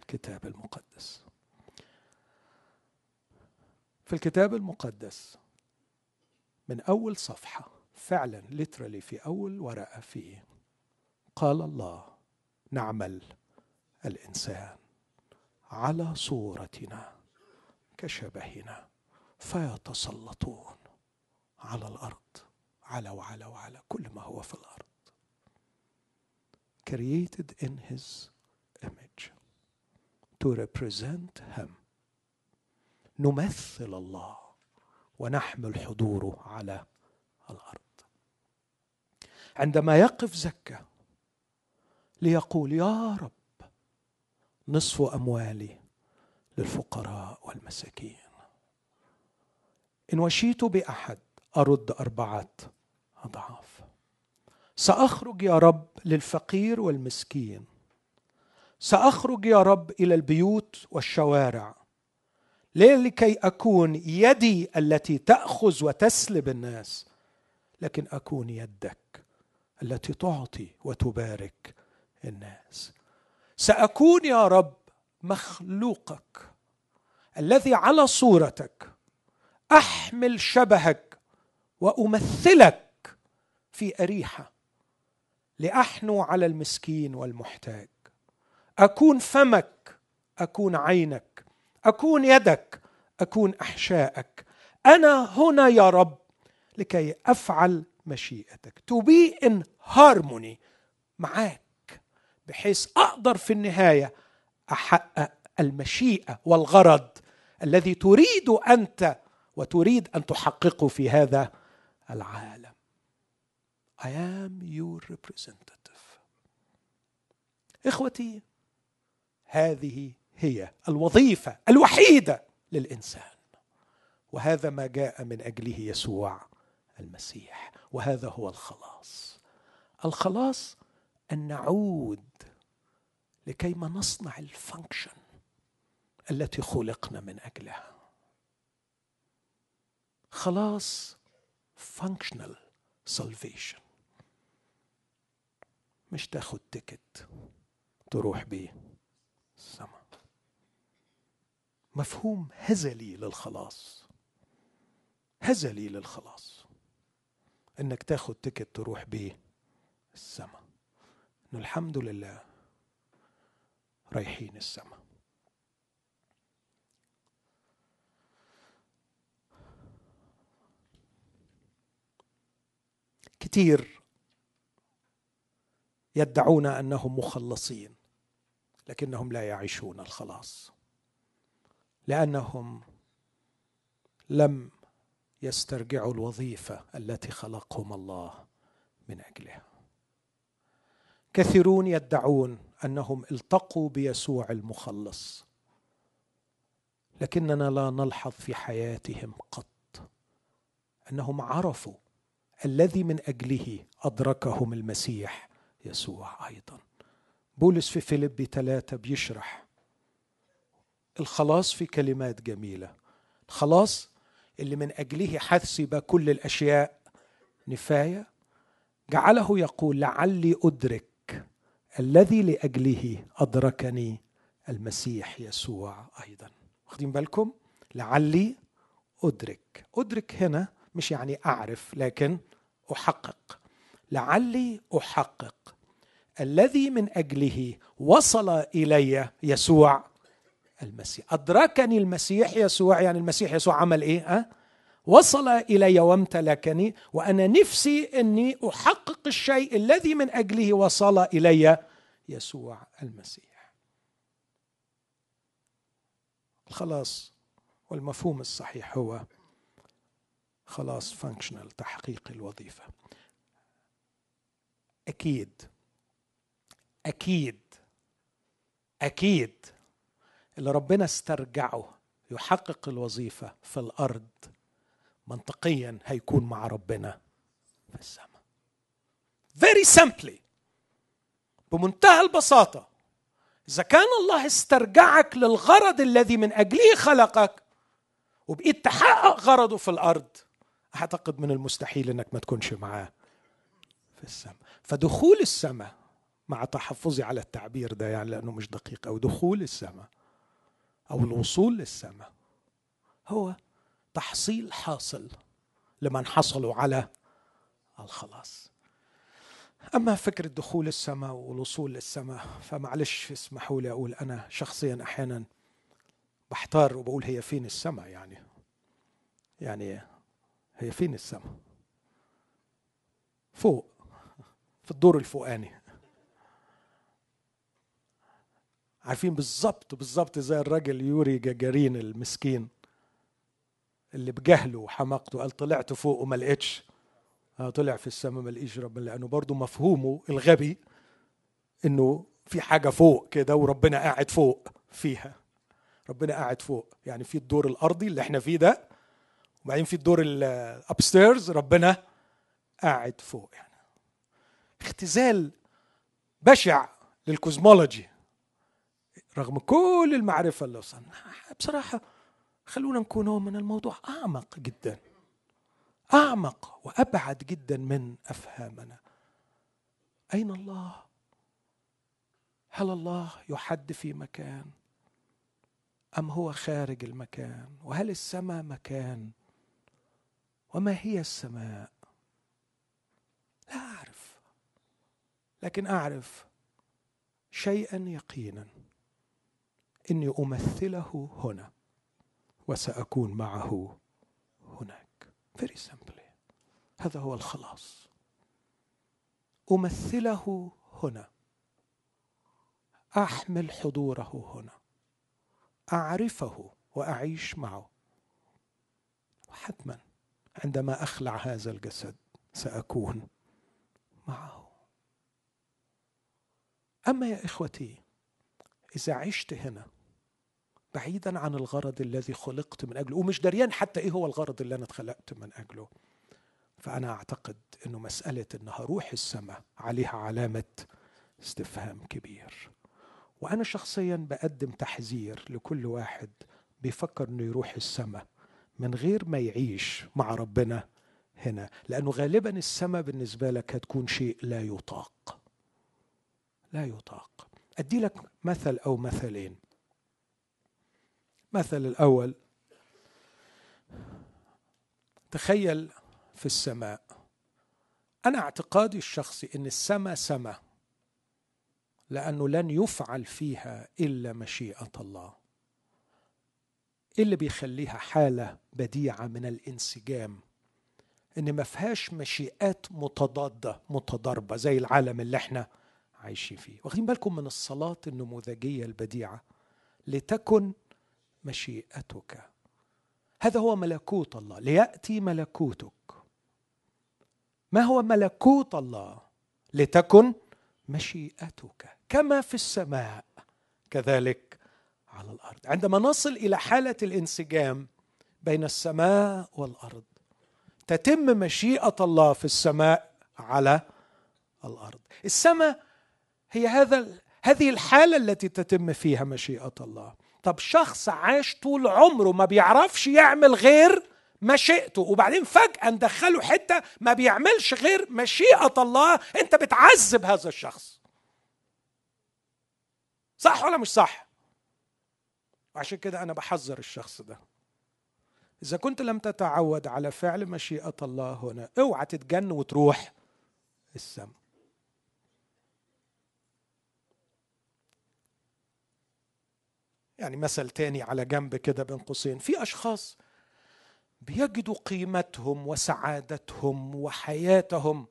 الكتاب المقدس. في الكتاب المقدس من أول صفحة فعلا ليترالي في أول ورقة فيه قال الله نعمل الإنسان على صورتنا كشبهنا. فيتسلطون على الأرض على وعلى وعلى كل ما هو في الأرض. Created in his image to represent him. نمثل الله ونحمل حضوره على الأرض. عندما يقف زكا ليقول يا رب نصف أموالي للفقراء والمساكين. إن وشيت بأحد أرد أربعة أضعاف. سأخرج يا رب للفقير والمسكين. سأخرج يا رب إلى البيوت والشوارع. لكي أكون يدي التي تأخذ وتسلب الناس. لكن أكون يدك التي تعطي وتبارك الناس. سأكون يا رب مخلوقك الذي على صورتك أحمل شبهك وأمثلك في أريحة. لأحنو على المسكين والمحتاج. أكون فمك أكون عينك. أكون يدك أكون أحشائك. أنا هنا يا رب لكي أفعل مشيئتك. To be in هارموني معاك بحيث أقدر في النهاية أحقق المشيئة والغرض الذي تريد أنت وتريد أن تحققه في هذا العالم. I am your representative. إخوتي هذه هي الوظيفة الوحيدة للإنسان. وهذا ما جاء من أجله يسوع المسيح. وهذا هو الخلاص. الخلاص أن نعود لكيما نصنع الفانكشن التي خلقنا من أجلها. خلاص functional salvation. مش تاخد ticket تروح بيه. السماء مفهوم هزلي للخلاص. هزلي للخلاص. إنك تاخد ticket تروح بيه. السماء إنه الحمد لله رايحين السماء كتير يدعون أنهم مخلصين لكنهم لا يعيشون الخلاص لأنهم لم يسترجعوا الوظيفة التي خلقهم الله من أجلها. كثيرون يدعون أنهم التقوا بيسوع المخلص لكننا لا نلحظ في حياتهم قط أنهم عرفوا الذي من أجله أدركهم المسيح يسوع أيضا. بولس في فيليبي ثلاثة بيشرح الخلاص في كلمات جميلة. الخلاص اللي من أجله حسب كل الأشياء نفاية. جعله يقول لعلي أدرك الذي لأجله أدركني المسيح يسوع أيضا. واخدين بالكم؟ لعلي أدرك. أدرك هنا مش يعني أعرف لكن أحقق. لعلي أحقق. الذي من أجله وصل إلي يسوع المسيح. أدركني المسيح يسوع يعني المسيح يسوع عمل إيه؟ أه؟ وصل إلي وامتلكني وأنا نفسي أني أحقق الشيء الذي من أجله وصل إلي يسوع المسيح. الخلاص والمفهوم الصحيح هو خلاص فانكشنال تحقيق الوظيفة. أكيد أكيد أكيد اللي ربنا استرجعه يحقق الوظيفة في الأرض منطقيا هيكون مع ربنا في السماء. Very simply بمنتهى البساطة إذا كان الله استرجعك للغرض الذي من أجله خلقك وبقيت تحقق غرضه في الأرض أعتقد من المستحيل إنك ما تكونش معاه في السماء. فدخول السماء مع تحفظي على التعبير ده يعني لأنه مش دقيق أو دخول السماء أو الوصول للسماء هو تحصيل حاصل لمن حصلوا على الخلاص. أما فكرة دخول السماء والوصول للسماء فمعلش اسمحوا لي أقول أنا شخصيا أحيانا بحتار وبقول هي فين السماء يعني. يعني هي فين السماء فوق في الدور الفوقاني. عارفين بالظبط بالظبط زي الراجل يوري جاجارين المسكين اللي بجهله وحماقته قال طلعت فوق وما لقيتش. آه طلع في السماء ما لقيش ربنا لأنه برضه مفهومه الغبي إنه في حاجة فوق كده وربنا قاعد فوق فيها. ربنا قاعد فوق يعني في الدور الأرضي اللي إحنا فيه ده وبعدين في الدور الابستيرز ربنا قاعد فوق يعني اختزال بشع للكوزمولوجي رغم كل المعرفة اللي وصلنا بصراحة خلونا نكون من الموضوع أعمق جدا أعمق وأبعد جدا من أفهامنا أين الله؟ هل الله يحد في مكان أم هو خارج المكان؟ وهل السماء مكان؟ وما هي السماء؟ لا أعرف. لكن أعرف شيئا يقينا. إني أمثله هنا وسأكون معه هناك. Very simply. هذا هو الخلاص. أمثله هنا. أحمل حضوره هنا. أعرفه وأعيش معه. وحتما عندما أخلع هذا الجسد سأكون معه. أما يا إخوتي إذا عشت هنا بعيدا عن الغرض الذي خلقت من أجله ومش دريان حتى إيه هو الغرض اللي أنا اتخلقت من أجله فأنا أعتقد إنه مسألة ان هروح السماء عليها علامة استفهام كبير. وأنا شخصيا بقدم تحذير لكل واحد بيفكر إنه يروح السماء. من غير ما يعيش مع ربنا هنا لأنه غالبا السماء بالنسبة لك هتكون شيء لا يطاق. لا يطاق. أدي لك مثل أو مثلين. مثل الأول تخيل في السماء. أنا اعتقادي الشخصي إن السماء سماء لأنه لن يفعل فيها إلا مشيئة الله. إيه اللي بيخليها حالة بديعة من الانسجام؟ إن ما فيهاش مشيئات متضادة متضاربة زي العالم اللي إحنا عايشين فيه. واخدين بالكم من الصلاة النموذجية البديعة؟ لتكن مشيئتك. هذا هو ملكوت الله. ليأتي ملكوتك. ما هو ملكوت الله؟ لتكن مشيئتك. كما في السماء كذلك على الأرض. عندما نصل إلى حالة الانسجام بين السماء والأرض تتم مشيئة الله في السماء على الأرض. السماء هي هذا هذه الحالة التي تتم فيها مشيئة الله. طب شخص عاش طول عمره ما بيعرفش يعمل غير مشيئته وبعدين فجأة ندخله حتة ما بيعملش غير مشيئة الله انت بتعذب هذا الشخص. صح ولا مش صح؟ وعشان كده أنا بحذر الشخص ده إذا كنت لم تتعود على فعل مشيئة الله هنا اوعى تتجن وتروح السم يعني مثل تاني على جنب كده بين قوسين في أشخاص بيجدوا قيمتهم وسعادتهم وحياتهم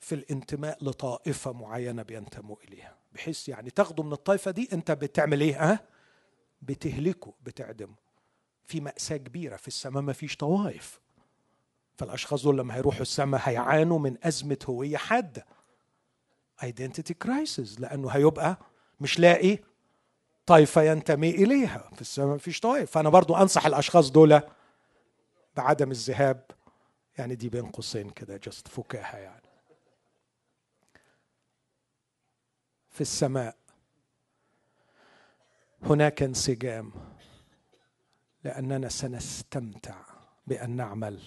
في الانتماء لطائفة معينة بينتموا إليها بحيث يعني تاخده من الطائفة دي أنت بتعمل إيه؟ ها؟ بتهلكه بتعدمه. في مأساة كبيرة في السماء ما فيش طوائف. فالأشخاص دول لما هيروحوا السماء هيعانوا من أزمة هوية حادة. Identity crisis لأنه هيبقى مش لاقي طائفة ينتمي إليها في السماء ما فيش طوائف. فأنا برضو أنصح الأشخاص دول بعدم الذهاب يعني دي بين قوسين كده جست فكاهة يعني. في السماء هناك انسجام لأننا سنستمتع بأن نعمل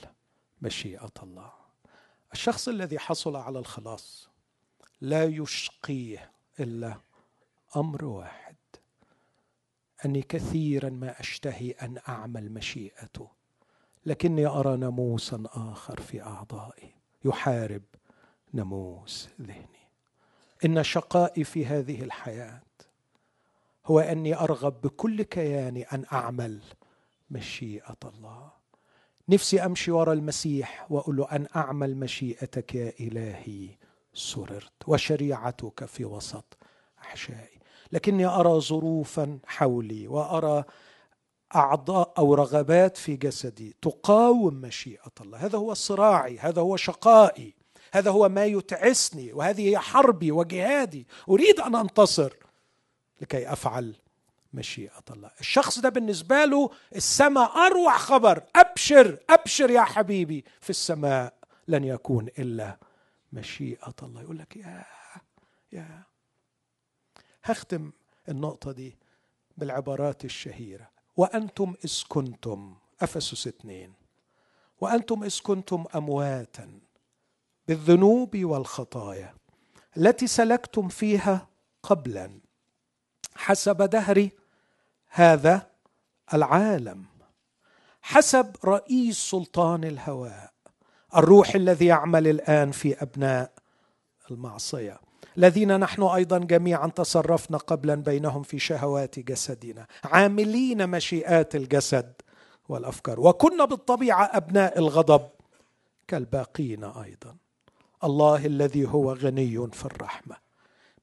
مشيئة الله. الشخص الذي حصل على الخلاص لا يشقيه إلا أمر واحد أني كثيرا ما أشتهي أن أعمل مشيئته لكني أرى ناموسا آخر في أعضائي يحارب ناموس ذهني. إن شقائي في هذه الحياة هو أني أرغب بكل كياني أن أعمل مشيئة الله. نفسي أمشي وراء المسيح وأقول له أن أعمل مشيئتك يا إلهي سررت وشريعتك في وسط أحشائي. لكني أرى ظروفا حولي وأرى أعضاء أو رغبات في جسدي تقاوم مشيئة الله. هذا هو صراعي هذا هو شقائي هذا هو ما يتعسني وهذه هي حربي وجهادي. أريد أن أنتصر. لكي أفعل مشيئة الله. الشخص ده بالنسبة له السماء أروع خبر. أبشر أبشر يا حبيبي. في السماء لن يكون إلا مشيئة الله. يقول لك يا يا هختم النقطة دي بالعبارات الشهيرة. وأنتم إذ كنتم أفسس اثنين. وأنتم إذ كنتم أمواتا بالذنوب والخطايا التي سلكتم فيها قبلا. حسب دهر هذا العالم حسب رئيس سلطان الهواء الروح الذي يعمل الآن في أبناء المعصية الذين نحن أيضا جميعا تصرفنا قبلا بينهم في شهوات جسدنا عاملين مشيئات الجسد والأفكار وكنا بالطبيعة أبناء الغضب كالباقين أيضا. الله الذي هو غني في الرحمة.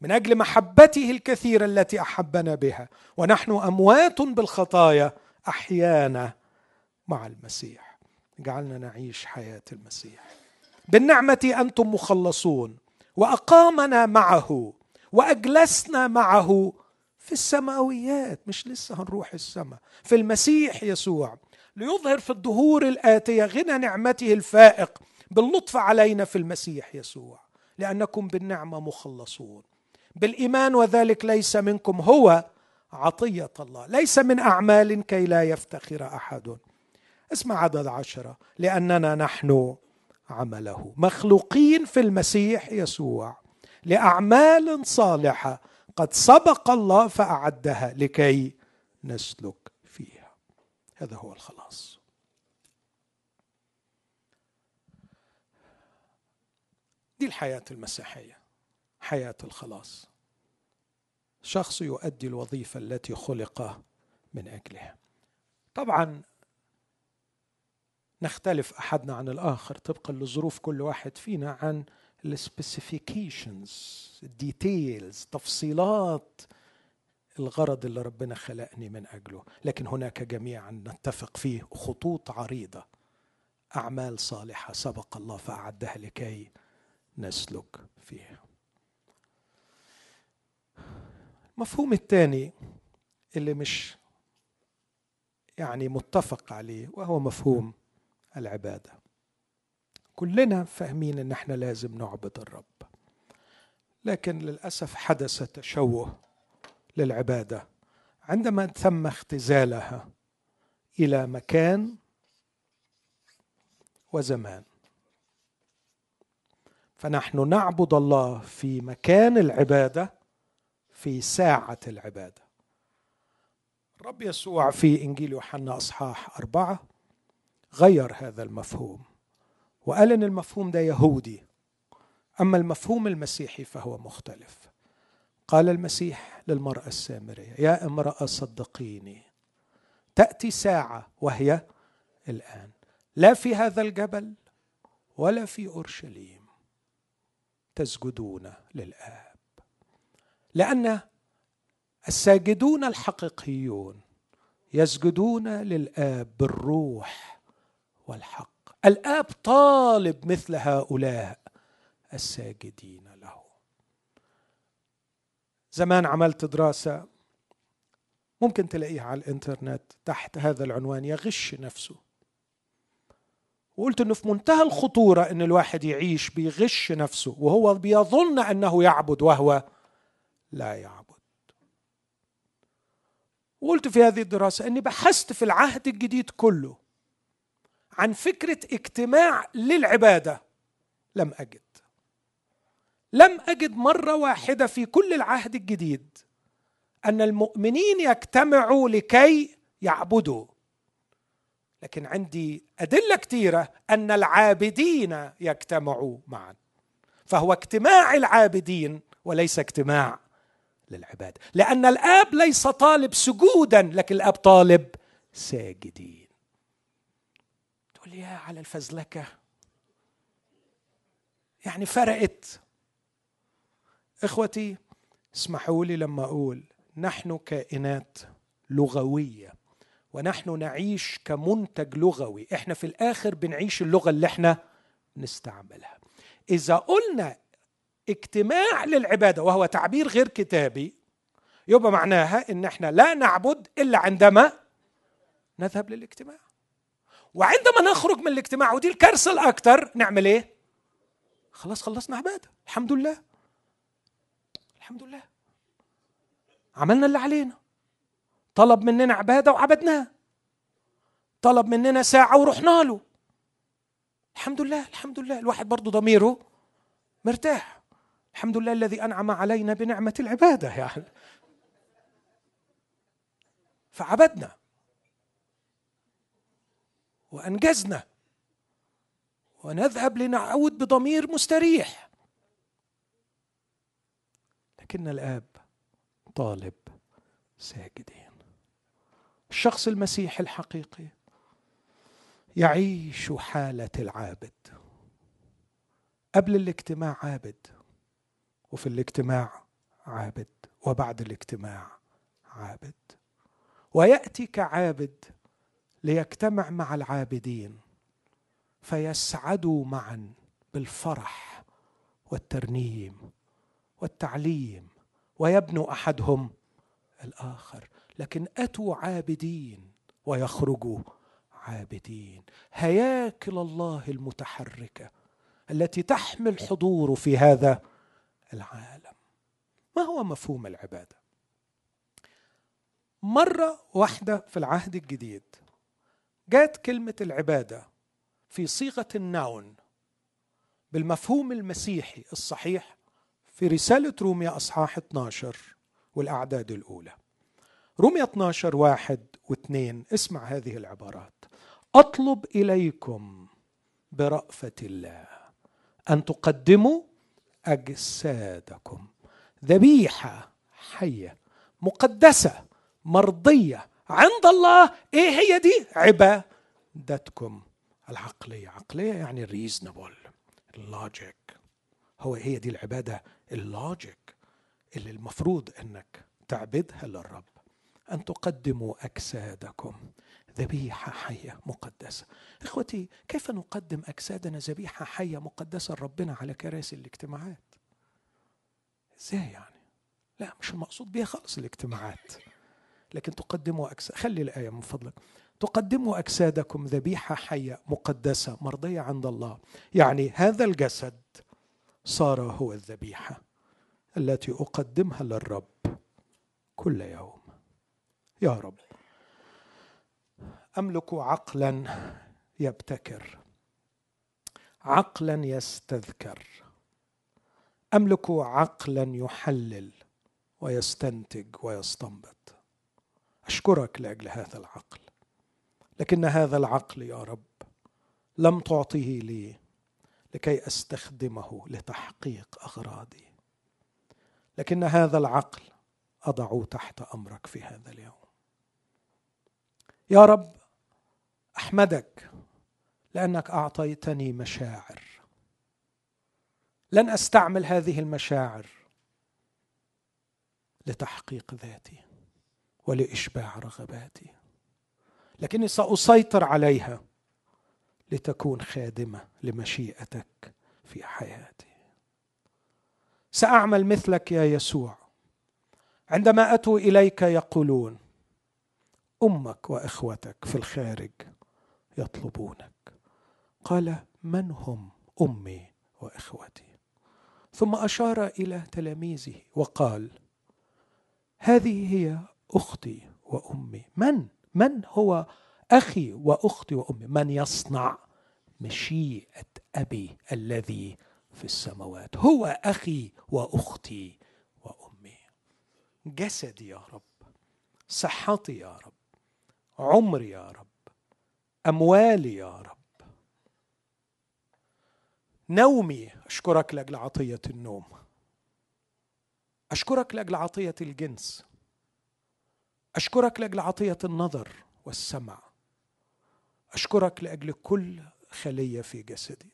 من أجل محبته الكثيرة التي أحبنا بها. ونحن أموات بالخطايا أحيانا مع المسيح. جعلنا نعيش حياة المسيح. بالنعمة أنتم مخلصون. وأقامنا معه. وأجلسنا معه في السماويات. مش لسه هنروح السماء. في المسيح يسوع. ليظهر في الدهور الآتية غنى نعمته الفائق. باللطف علينا في المسيح يسوع. لأنكم بالنعمة مخلصون. بالإيمان وذلك ليس منكم هو عطية الله ليس من أعمال كي لا يفتخر أحد. اسمع عدد عشره لأننا نحن عمله. مخلوقين في المسيح يسوع لأعمال صالحة قد سبق الله فأعدها لكي نسلك فيها. هذا هو الخلاص. دي الحياة المسيحية. حياة الخلاص. شخص يؤدي الوظيفة التي خلق من أجلها. طبعا نختلف أحدنا عن الآخر طبقا لظروف كل واحد فينا عن ال specifications ال details تفصيلات الغرض اللي ربنا خلقني من أجله. لكن هناك جميعا نتفق فيه خطوط عريضة. أعمال صالحة سبق الله فأعدها لكي نسلك فيها. المفهوم الثاني اللي مش يعني متفق عليه وهو مفهوم العبادة. كلنا فاهمين إن إحنا لازم نعبد الرب لكن للأسف حدث تشوه للعبادة. عندما تم اختزالها إلى مكان وزمان فنحن نعبد الله في مكان العبادة في ساعة العبادة. الرب يسوع في إنجيل يوحنا أصحاح أربعة غير هذا المفهوم. وقال إن المفهوم ده يهودي أما المفهوم المسيحي فهو مختلف. قال المسيح للمرأة السامرية يا امرأة صدقيني تأتي ساعة وهي الآن لا في هذا الجبل ولا في أورشليم تسجدون للاب لأن الساجدون الحقيقيون يسجدون للآب بالروح والحق. الآب طالب مثل هؤلاء الساجدين له. زمان عملت دراسة ممكن تلاقيها على الإنترنت تحت هذا العنوان يغش نفسه. وقلت إنه في منتهى الخطورة إن الواحد يعيش بيغش نفسه وهو بيظن أنه يعبد وهو لا يعبد. وقلت في هذه الدراسة إني بحثت في العهد الجديد كله عن فكرة اجتماع للعبادة. لم أجد. لم أجد مرة واحدة في كل العهد الجديد أن المؤمنين يجتمعوا لكي يعبدوا. لكن عندي أدلة كثيره أن العابدين يجتمعوا معا. فهو اجتماع العابدين وليس اجتماع للعباده لأن الآب ليس طالب سجودا لكن الآب طالب ساجدين. تقول يا على الفزلكة. يعني فرقت. إخوتي اسمحوا لي لما أقول نحن كائنات لغوية ونحن نعيش كمنتج لغوي. إحنا في الآخر بنعيش اللغة اللي إحنا نستعملها. إذا قلنا اجتماع للعبادة وهو تعبير غير كتابي. يبقى معناها إن إحنا لا نعبد إلا عندما نذهب للاجتماع. وعندما نخرج من الاجتماع ودي الكارثة الاكثر نعمل إيه؟ خلاص خلصنا عبادة الحمد لله. الحمد لله. عملنا اللي علينا. طلب مننا عبادة وعبدناه طلب مننا ساعة ورحنا له. الحمد لله الحمد لله. الواحد برضه ضميره مرتاح. الحمد لله الذي أنعم علينا بنعمة العبادة يعني فعبدنا. وأنجزنا. ونذهب لنعود بضمير مستريح. لكن الآب طالب ساجدين. الشخص المسيحي الحقيقي يعيش حالة العابد. قبل الاجتماع عابد. وفي الاجتماع عابد وبعد الاجتماع عابد. وياتي كعابد ليجتمع مع العابدين فيسعدوا معا بالفرح والترنيم والتعليم ويبنوا أحدهم الآخر. لكن أتوا عابدين ويخرجوا عابدين. هياكل الله المتحركة التي تحمل حضوره في هذا العالم. ما هو مفهوم العبادة؟ مرة واحدة في العهد الجديد جاءت كلمة العبادة في صيغة النون بالمفهوم المسيحي الصحيح في رسالة روميا أصحاح 12 والأعداد الأولى. روميا 12 واحد واثنين اسمع هذه العبارات. أطلب إليكم برأفة الله أن تقدموا أجسادكم. ذبيحة حية مقدسة مرضية. عند الله. إيه هي دي؟ عبادتكم. العقلية. عقلية يعني ال reasonable ال logic هو هي دي العبادة؟ ال logic اللي المفروض إنك تعبدها للرب. أن تقدموا أجسادكم. ذبيحة حية مقدسة. إخوتي كيف نقدم أجسادنا ذبيحة حية مقدسة لربنا على كراسي الاجتماعات؟ إزاي يعني؟ لا مش المقصود بها خالص الاجتماعات. لكن تقدموا أجساد خلي الآية من فضلك. تقدموا أجسادكم ذبيحة حية مقدسة مرضية عند الله. يعني هذا الجسد صار هو الذبيحة التي أقدمها للرب كل يوم. يا رب. أملك عقلا يبتكر. عقلا يستذكر. أملك عقلا يحلل ويستنتج ويستنبط. أشكرك لأجل هذا العقل. لكن هذا العقل يا رب لم تعطه لي لكي أستخدمه لتحقيق أغراضي. لكن هذا العقل اضعه تحت أمرك في هذا اليوم. يا رب أحمدك لأنك أعطيتني مشاعر. لن أستعمل هذه المشاعر لتحقيق ذاتي ولإشباع رغباتي لكني سأسيطر عليها لتكون خادمة لمشيئتك في حياتي. سأعمل مثلك يا يسوع. عندما أتوا إليك يقولون أمك وإخوتك في الخارج يطلبونك. قال من هم أمي وإخوتي؟ ثم أشار إلى تلاميذه وقال هذه هي أختي وأمي. من؟ من هو أخي وأختي وأمي؟ من يصنع مشيئة أبي الذي في السماوات؟ هو أخي وأختي وأمي. جسدي يا رب صحتي يا رب عمري يا رب أموالي يا رب. نومي أشكرك لأجل عطية النوم. أشكرك لأجل عطية الجنس. أشكرك لأجل عطية النظر والسمع. أشكرك لأجل كل خلية في جسدي.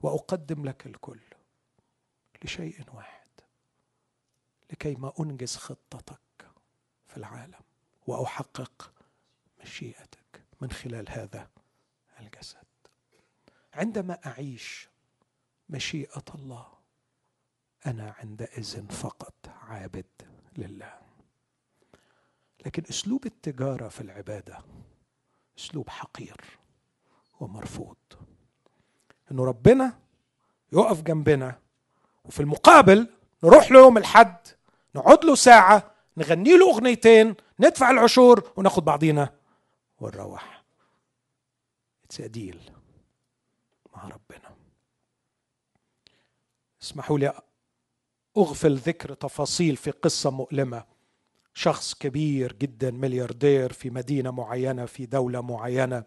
وأقدم لك الكل لشيء واحد لكي ما أنجز خطتك في العالم وأحقق مشيئتك. من خلال هذا الجسد. عندما أعيش مشيئة الله أنا عندئذ فقط عابد لله. لكن أسلوب التجارة في العبادة أسلوب حقير ومرفوض. انه ربنا يقف جنبنا وفي المقابل نروح له يوم الحد نقعد له ساعة نغني له أغنيتين ندفع العشور وناخد بعضينا ونروح اتس ديل مع ربنا. اسمحوا لي أغفل ذكر تفاصيل في قصة مؤلمة. شخص كبير جدا ملياردير في مدينة معينة في دولة معينة.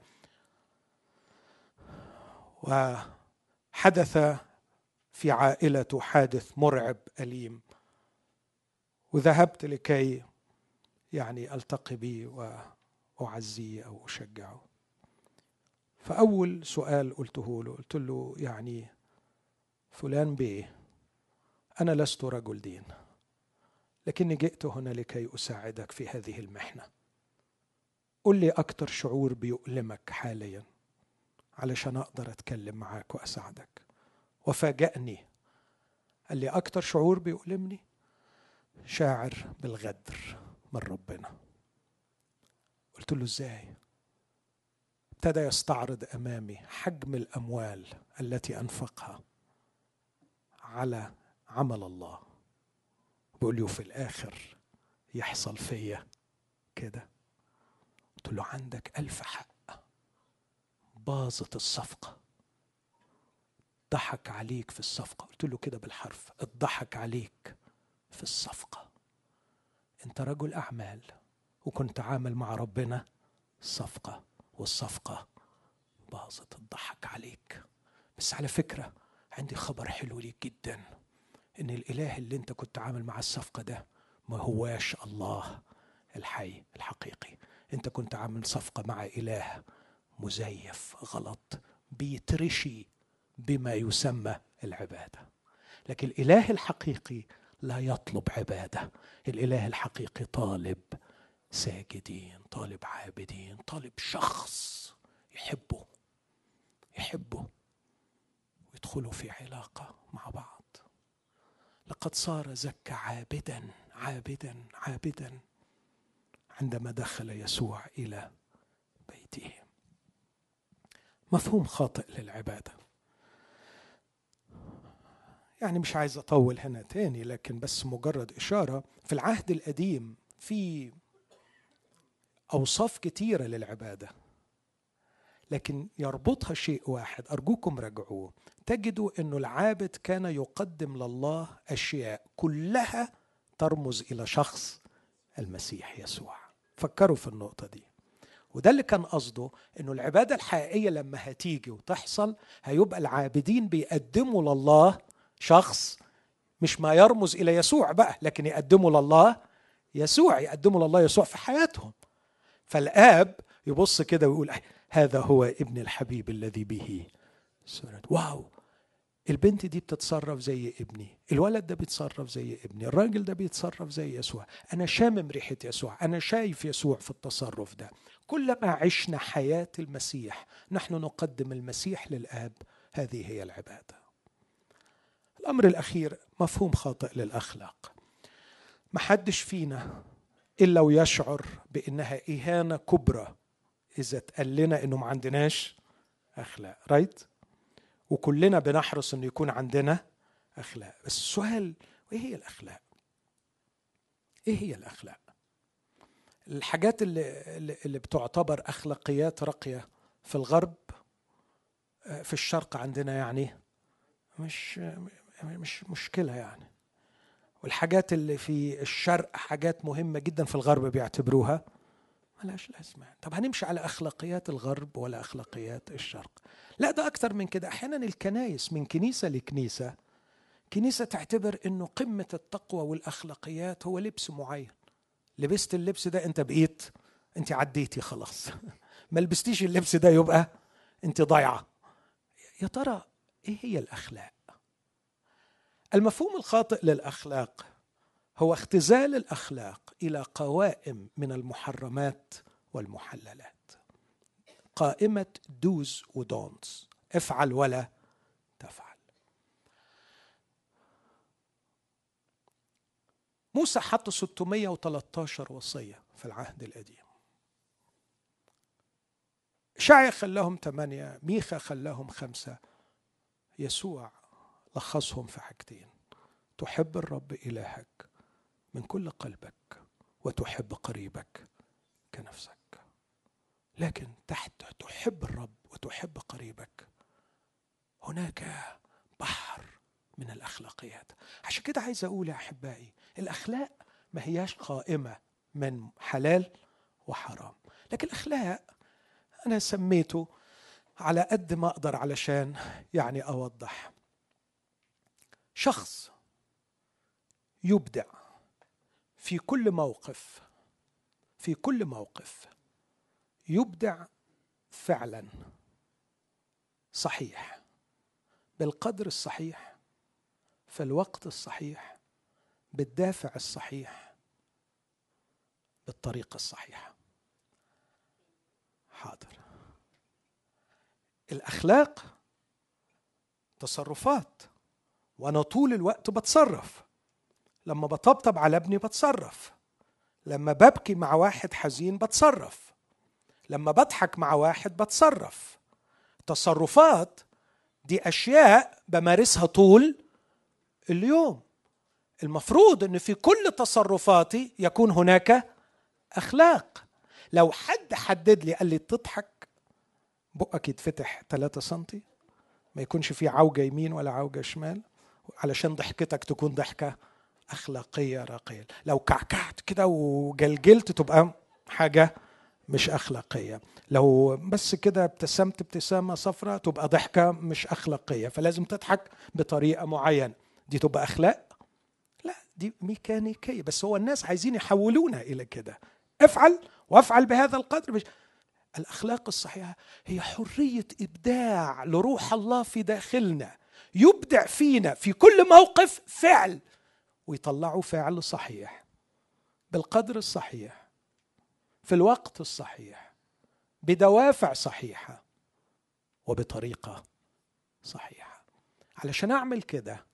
وحدث في عائلته حادث مرعب أليم. وذهبت لكي يعني ألتقي به واعزيه أو أشجعه. فأول سؤال قلته له قلت له يعني فلان بيه أنا لست رجل دين لكني جئت هنا لكي أساعدك في هذه المحنة. قل لي أكتر شعور بيؤلمك حاليا علشان أقدر أتكلم معاك وأساعدك. وفاجأني قال لي أكتر شعور بيؤلمني؟ شاعر بالغدر من ربنا. قلت له إزاي؟ ابتدى يستعرض أمامي حجم الأموال التي أنفقها على عمل الله. بيقول لي وفي الآخر يحصل فيا كده؟ قلت له عندك ألف حق. باظت الصفقة. ضحك عليك في الصفقة. قلت له كده بالحرف اتضحك عليك في الصفقة. أنت رجل أعمال. وكنت عامل مع ربنا صفقة والصفقة باظت الضحك عليك. بس على فكرة عندي خبر حلو ليك جدا إن الإله اللي أنت كنت عامل مع الصفقة ده ما هواش الله الحي الحقيقي. أنت كنت عامل صفقة مع إله مزيف غلط بيترشي بما يسمى العبادة. لكن الإله الحقيقي لا يطلب عبادة. الإله الحقيقي طالب ساجدين طالب عابدين طالب شخص يحبه يحبه ويدخلوا في علاقة مع بعض. لقد صار زكى عابدا عابدا عابدا عندما دخل يسوع إلى بيته. مفهوم خاطئ للعبادة. يعني مش عايز أطول هنا تاني لكن بس مجرد إشارة في العهد القديم في أوصاف كتيرة للعبادة. لكن يربطها شيء واحد أرجوكم راجعوه تجدوا انه العابد كان يقدم لله أشياء كلها ترمز إلى شخص المسيح يسوع. فكروا في النقطة دي. وده اللي كان قصده إنه العبادة الحقيقية لما هتيجي وتحصل هيبقى العابدين بيقدموا لله شخص مش ما يرمز إلى يسوع بقى لكن يقدموا لله يسوع يقدموا لله يسوع في حياتهم. فالآب يبص كده ويقول هذا هو ابن الحبيب الذي به سرت. واو! البنت دي بتتصرف زي ابني الولد ده بيتصرف زي ابني الراجل ده بيتصرف زي يسوع. أنا شامم ريحة يسوع أنا شايف يسوع في التصرف ده. كلما عشنا حياة المسيح نحن نقدم المسيح للآب. هذه هي العبادة. الأمر الأخير مفهوم خاطئ للأخلاق. محدش فينا الا ويشعر بإنها إهانة كبرى إذا اتقال لنا إنه ما عندناش أخلاق رايت وكلنا بنحرص إنه يكون عندنا أخلاق. بس السؤال إيه هي الأخلاق؟ إيه هي الأخلاق؟ الحاجات اللي اللي بتعتبر أخلاقيات راقية في الغرب آه، في الشرق عندنا يعني مش مش مشكلة يعني. والحاجات اللي في الشرق حاجات مهمة جدا في الغرب بيعتبروها. ملهاش لازمة. طب هنمشي على أخلاقيات الغرب ولا أخلاقيات الشرق؟ لا ده أكتر من كده. أحيانا الكنايس من كنيسة لكنيسة. كنيسة تعتبر إنه قمة التقوى والأخلاقيات هو لبس معين. لبست اللبس ده أنت بقيت أنت عديتي خلاص. ما لبستيش اللبس ده يبقى أنت ضايعة. يا ترى إيه هي الأخلاق؟ المفهوم الخاطئ للأخلاق هو اختزال الأخلاق إلى قوائم من المحرمات والمحللات. قائمة dos و don'ts افعل ولا تفعل. موسى حط 613 وصية في العهد القديم. شعي خلاهم ثمانية ميخا خلاهم خمسة يسوع لخصهم في حاجتين. تحب الرب إلهك من كل قلبك وتحب قريبك كنفسك. لكن تحت تحب الرب وتحب قريبك هناك بحر من الأخلاقيات. عشان كده عايز أقول يا أحبائي الأخلاق ما هياش قائمة من حلال وحرام. لكن الأخلاق أنا سميته على قد ما أقدر علشان يعني أوضح. شخص يبدع في كل موقف في كل موقف يبدع فعلا صحيح. بالقدر الصحيح في الوقت الصحيح بالدافع الصحيح بالطريقة الصحيحة. حاضر. الأخلاق تصرفات. وأنا طول الوقت بتصرف. لما بطبطب على ابني بتصرف. لما ببكي مع واحد حزين بتصرف. لما بضحك مع واحد بتصرف. تصرفات دي أشياء بمارسها طول اليوم. المفروض إن في كل تصرفاتي يكون هناك أخلاق. لو حد حدد لي قال لي تضحك بقك يتفتح 3 سنتي. ما يكونش في عوجة يمين ولا عوجة شمال. علشان ضحكتك تكون ضحكة أخلاقية راقية. لو كعكعت كده وجلجلت تبقى حاجة مش أخلاقية. لو بس كده ابتسمت ابتسامة صفراء تبقى ضحكة مش أخلاقية. فلازم تضحك بطريقة معينة. دي تبقى أخلاق؟ لا دي ميكانيكية. بس هو الناس عايزين يحولونا إلى كده. افعل وافعل بهذا القدر. مش الأخلاق الصحيحة هي حرية إبداع لروح الله في داخلنا. يبدع فينا في كل موقف فعل ويطلعوا فعل صحيح بالقدر الصحيح في الوقت الصحيح بدوافع صحيحة وبطريقة صحيحة. علشان أعمل كده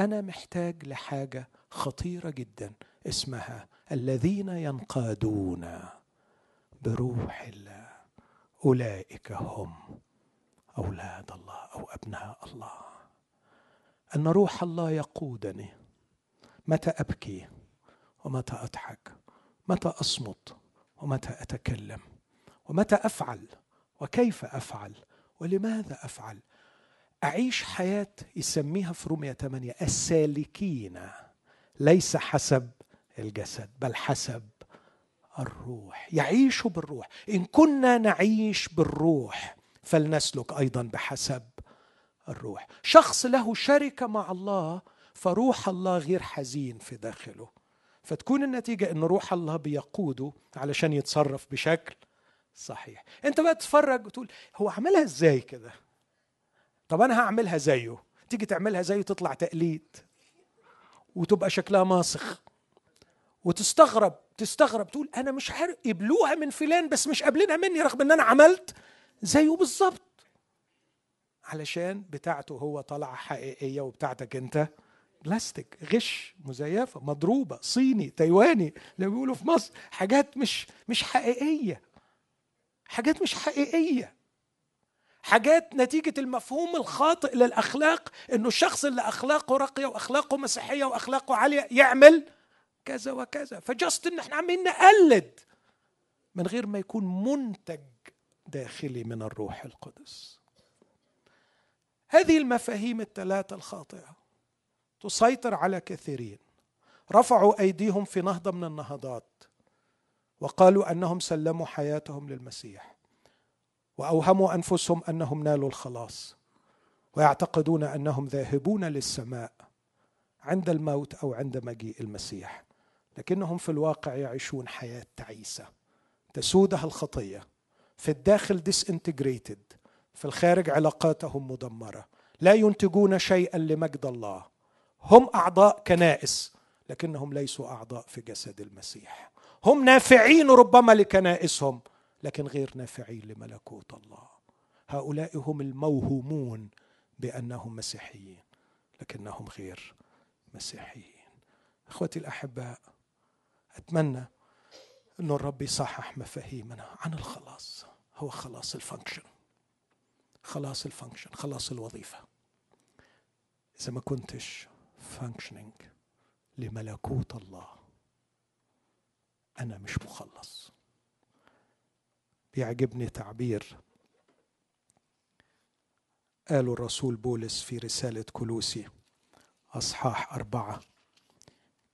أنا محتاج لحاجة خطيرة جدا اسمها الذين ينقادون بروح الله. أولئك هم أولاد الله أو أبناء الله. أن روح الله يقودني. متى أبكي؟ ومتى أضحك؟ متى أصمت؟ ومتى أتكلم؟ ومتى أفعل؟ وكيف أفعل؟ ولماذا أفعل؟ أعيش حياة يسميها في رومية 8 السالكين ليس حسب الجسد بل حسب الروح. يعيش بالروح. إن كنا نعيش بالروح فلنسلك أيضا بحسب الروح. شخص له شركة مع الله فروح الله غير حزين في داخله. فتكون النتيجة إن روح الله بيقوده علشان يتصرف بشكل صحيح. أنت بقى تتفرج وتقول هو عملها إزاي كده؟ طب أنا هعملها زيه. تيجي تعملها زيه تطلع تقليد وتبقى شكلها ماسخ وتستغرب تستغرب تقول أنا مش عارف قبلوها من فلان بس مش قابلينها مني رغم إن أنا عملت زيه بالظبط. علشان بتاعته هو طالعه حقيقية وبتاعتك انت بلاستيك غش مزيفة مضروبة صيني تايواني اللي بيقولوا في مصر حاجات مش مش حقيقية. حاجات مش حقيقية. حاجات نتيجة المفهوم الخاطئ للأخلاق إنه الشخص اللي أخلاقه راقية وأخلاقه مسيحية وأخلاقه عالية يعمل كذا وكذا. فجست إن إحنا عمالين نقلد من غير ما يكون منتج داخلي من الروح القدس. هذه المفاهيم الثلاثة الخاطئة. تسيطر على كثيرين. رفعوا أيديهم في نهضة من النهضات. وقالوا أنهم سلموا حياتهم للمسيح. وأوهموا أنفسهم أنهم نالوا الخلاص. ويعتقدون أنهم ذاهبون للسماء عند الموت أو عند مجيء المسيح. لكنهم في الواقع يعيشون حياة تعيسة. تسودها الخطية. في الداخل ديسانتجريتد في الخارج علاقاتهم مدمرة. لا ينتجون شيئا لمجد الله. هم أعضاء كنائس لكنهم ليسوا أعضاء في جسد المسيح. هم نافعين ربما لكنائسهم لكن غير نافعين لملكوت الله. هؤلاء هم الموهومون بأنهم مسيحيين لكنهم غير مسيحيين. إخوتي الأحباء أتمنى انه الرب يصحح مفاهيمنا عن الخلاص. هو خلاص ال function خلاص ال function خلاص الوظيفة. إذا ما كنتش functioning لملكوت الله أنا مش مخلص. بيعجبني تعبير قاله الرسول بولس في رسالة كلوسي أصحاح أربعة.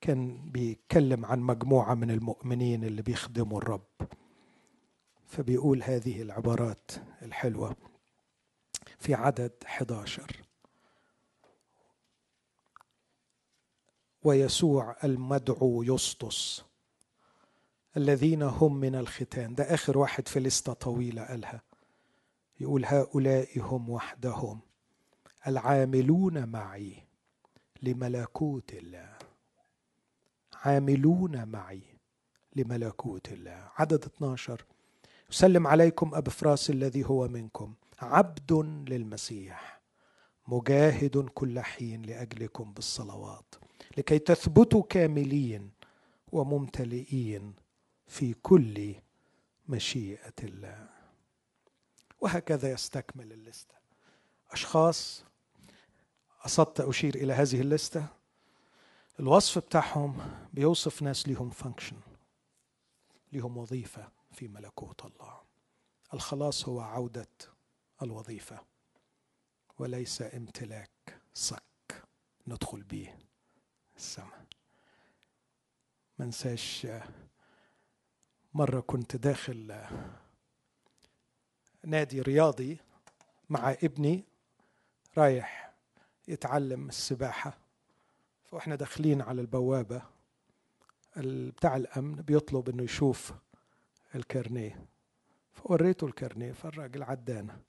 كان بيتكلم عن مجموعة من المؤمنين اللي بيخدموا الرب. فبيقول هذه العبارات الحلوة. في عدد 11 ويسوع المدعو يسطس. الذين هم من الختان. ده آخر واحد في لستة طويلة قالها. يقول هؤلاء هم وحدهم. العاملون معي لملكوت الله. عاملون معي لملكوت الله. عدد 12 يسلم عليكم أبفراس الذي هو منكم. عبد للمسيح مجاهد كل حين لأجلكم بالصلوات لكي تثبتوا كاملين وممتلئين في كل مشيئة الله. وهكذا يستكمل اللستة أشخاص قصدت أشير إلى هذه اللستة الوصف بتاعهم بيوصف ناس ليهم فانكشن ليهم وظيفة في ملكوت الله. الخلاص هو عودة الوظيفة. وليس امتلاك صك ندخل به السماء. منساش مرة كنت داخل نادي رياضي مع ابني رايح يتعلم السباحة. فاحنا داخلين على البوابة بتاع الأمن بيطلب إنه يشوف الكارنيه. فوريته الكارنيه فالراجل عدانا.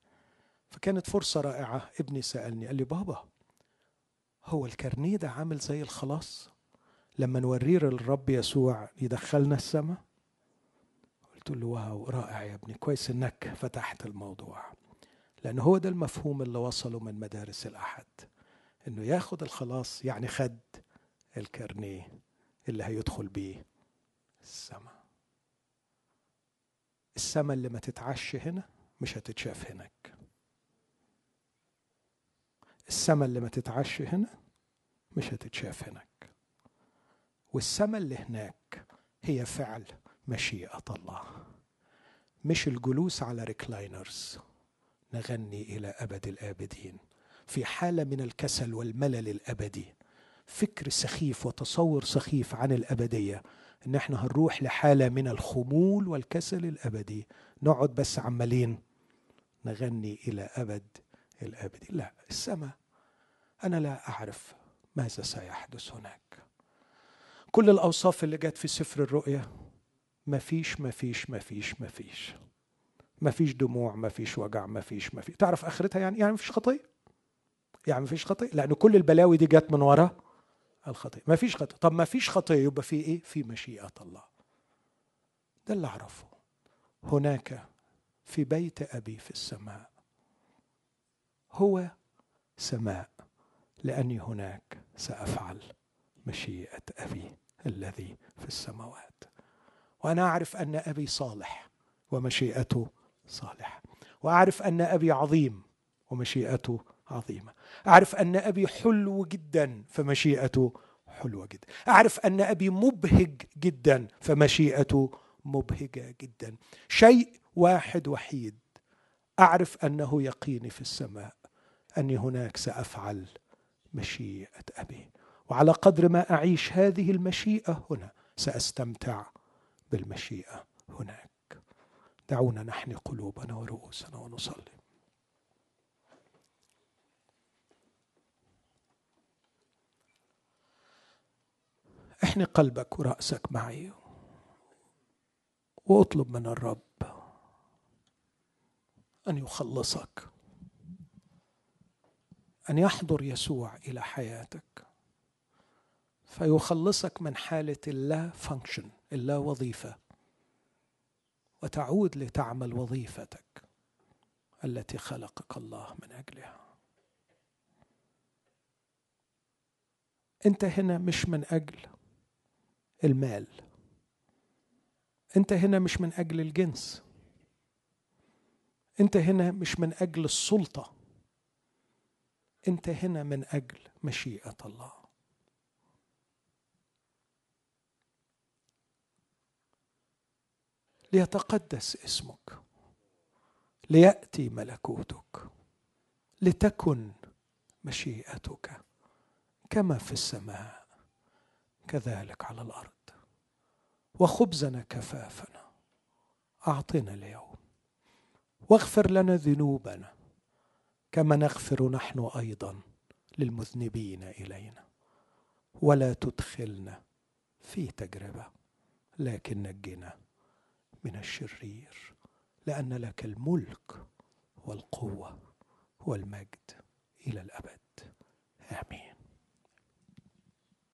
فكانت فرصة رائعة. ابني سألني قال لي بابا هو الكارنيه ده عامل زي الخلاص؟ لما نوريه للرب يسوع يدخلنا السماء؟ قلت له واو رائع يا ابني كويس إنك فتحت الموضوع لأن هو ده المفهوم اللي وصله من مدارس الأحد إنه ياخد الخلاص يعني خد الكارنيه اللي هيدخل بيه السماء. السماء اللي ما تتعش هنا مش هتتشاف هناك. السماء اللي ما تتعش هنا مش هتتشاف هناك. والسماء اللي هناك هي فعل مشيئة الله مش الجلوس على ريكلاينرز. نغني إلى أبد الآبدين. في حالة من الكسل والملل الأبدي فكر سخيف وتصور سخيف عن الأبدية. إن إحنا هنروح لحالة من الخمول والكسل الأبدي. نقعد بس عمالين نغني إلى أبد الآبدي لا السماء أنا لا أعرف ماذا سيحدث هناك. كل الأوصاف اللي جت في سفر الرؤيا ما فيش ما فيش ما فيش ما فيش. ما فيش دموع ما فيش وجع ما فيش ما فيش. تعرف آخرتها يعني؟ يعني ما فيش خطية؟ يعني ما فيش خطية؟ لأن كل البلاوي دي جت من ورا الخطية. ما فيش خطية. طب ما فيش خطية يبقى في إيه؟ في مشيئة الله. ده اللي أعرفه. هناك في بيت أبي في السماء. هو سماء. لأني هناك سأفعل مشيئة أبي الذي في السماوات. وأنا أعرف أن أبي صالح ومشيئته صالحة. وأعرف أن أبي عظيم ومشيئته عظيمة. أعرف أن أبي حلو جدا فمشيئته حلوة جدا. أعرف أن أبي مبهج جدا فمشيئته مبهجة جدا. شيء واحد وحيد. أعرف أنه يقيني في السماء. أني هناك سأفعل مشيئة أبي. وعلى قدر ما أعيش هذه المشيئة هنا سأستمتع بالمشيئة هناك. دعونا نحني قلوبنا ورؤوسنا ونصلي. احني قلبك ورأسك معي وأطلب من الرب أن يخلصك. أن يحضر يسوع إلى حياتك. فيخلصك من حالة اللا فانكشن اللا وظيفة. وتعود لتعمل وظيفتك التي خلقك الله من أجلها. أنت هنا مش من أجل المال. أنت هنا مش من أجل الجنس. أنت هنا مش من أجل السلطة. أنت هنا من أجل مشيئة الله. ليتقدس اسمك. ليأتي ملكوتك. لتكن مشيئتك. كما في السماء كذلك على الأرض. وخبزنا كفافنا. أعطنا اليوم. واغفر لنا ذنوبنا. كما نغفر نحن أيضا للمذنبين إلينا. ولا تدخلنا في تجربة لكن نجنا من الشرير لأن لك الملك والقوة والمجد إلى الأبد. آمين.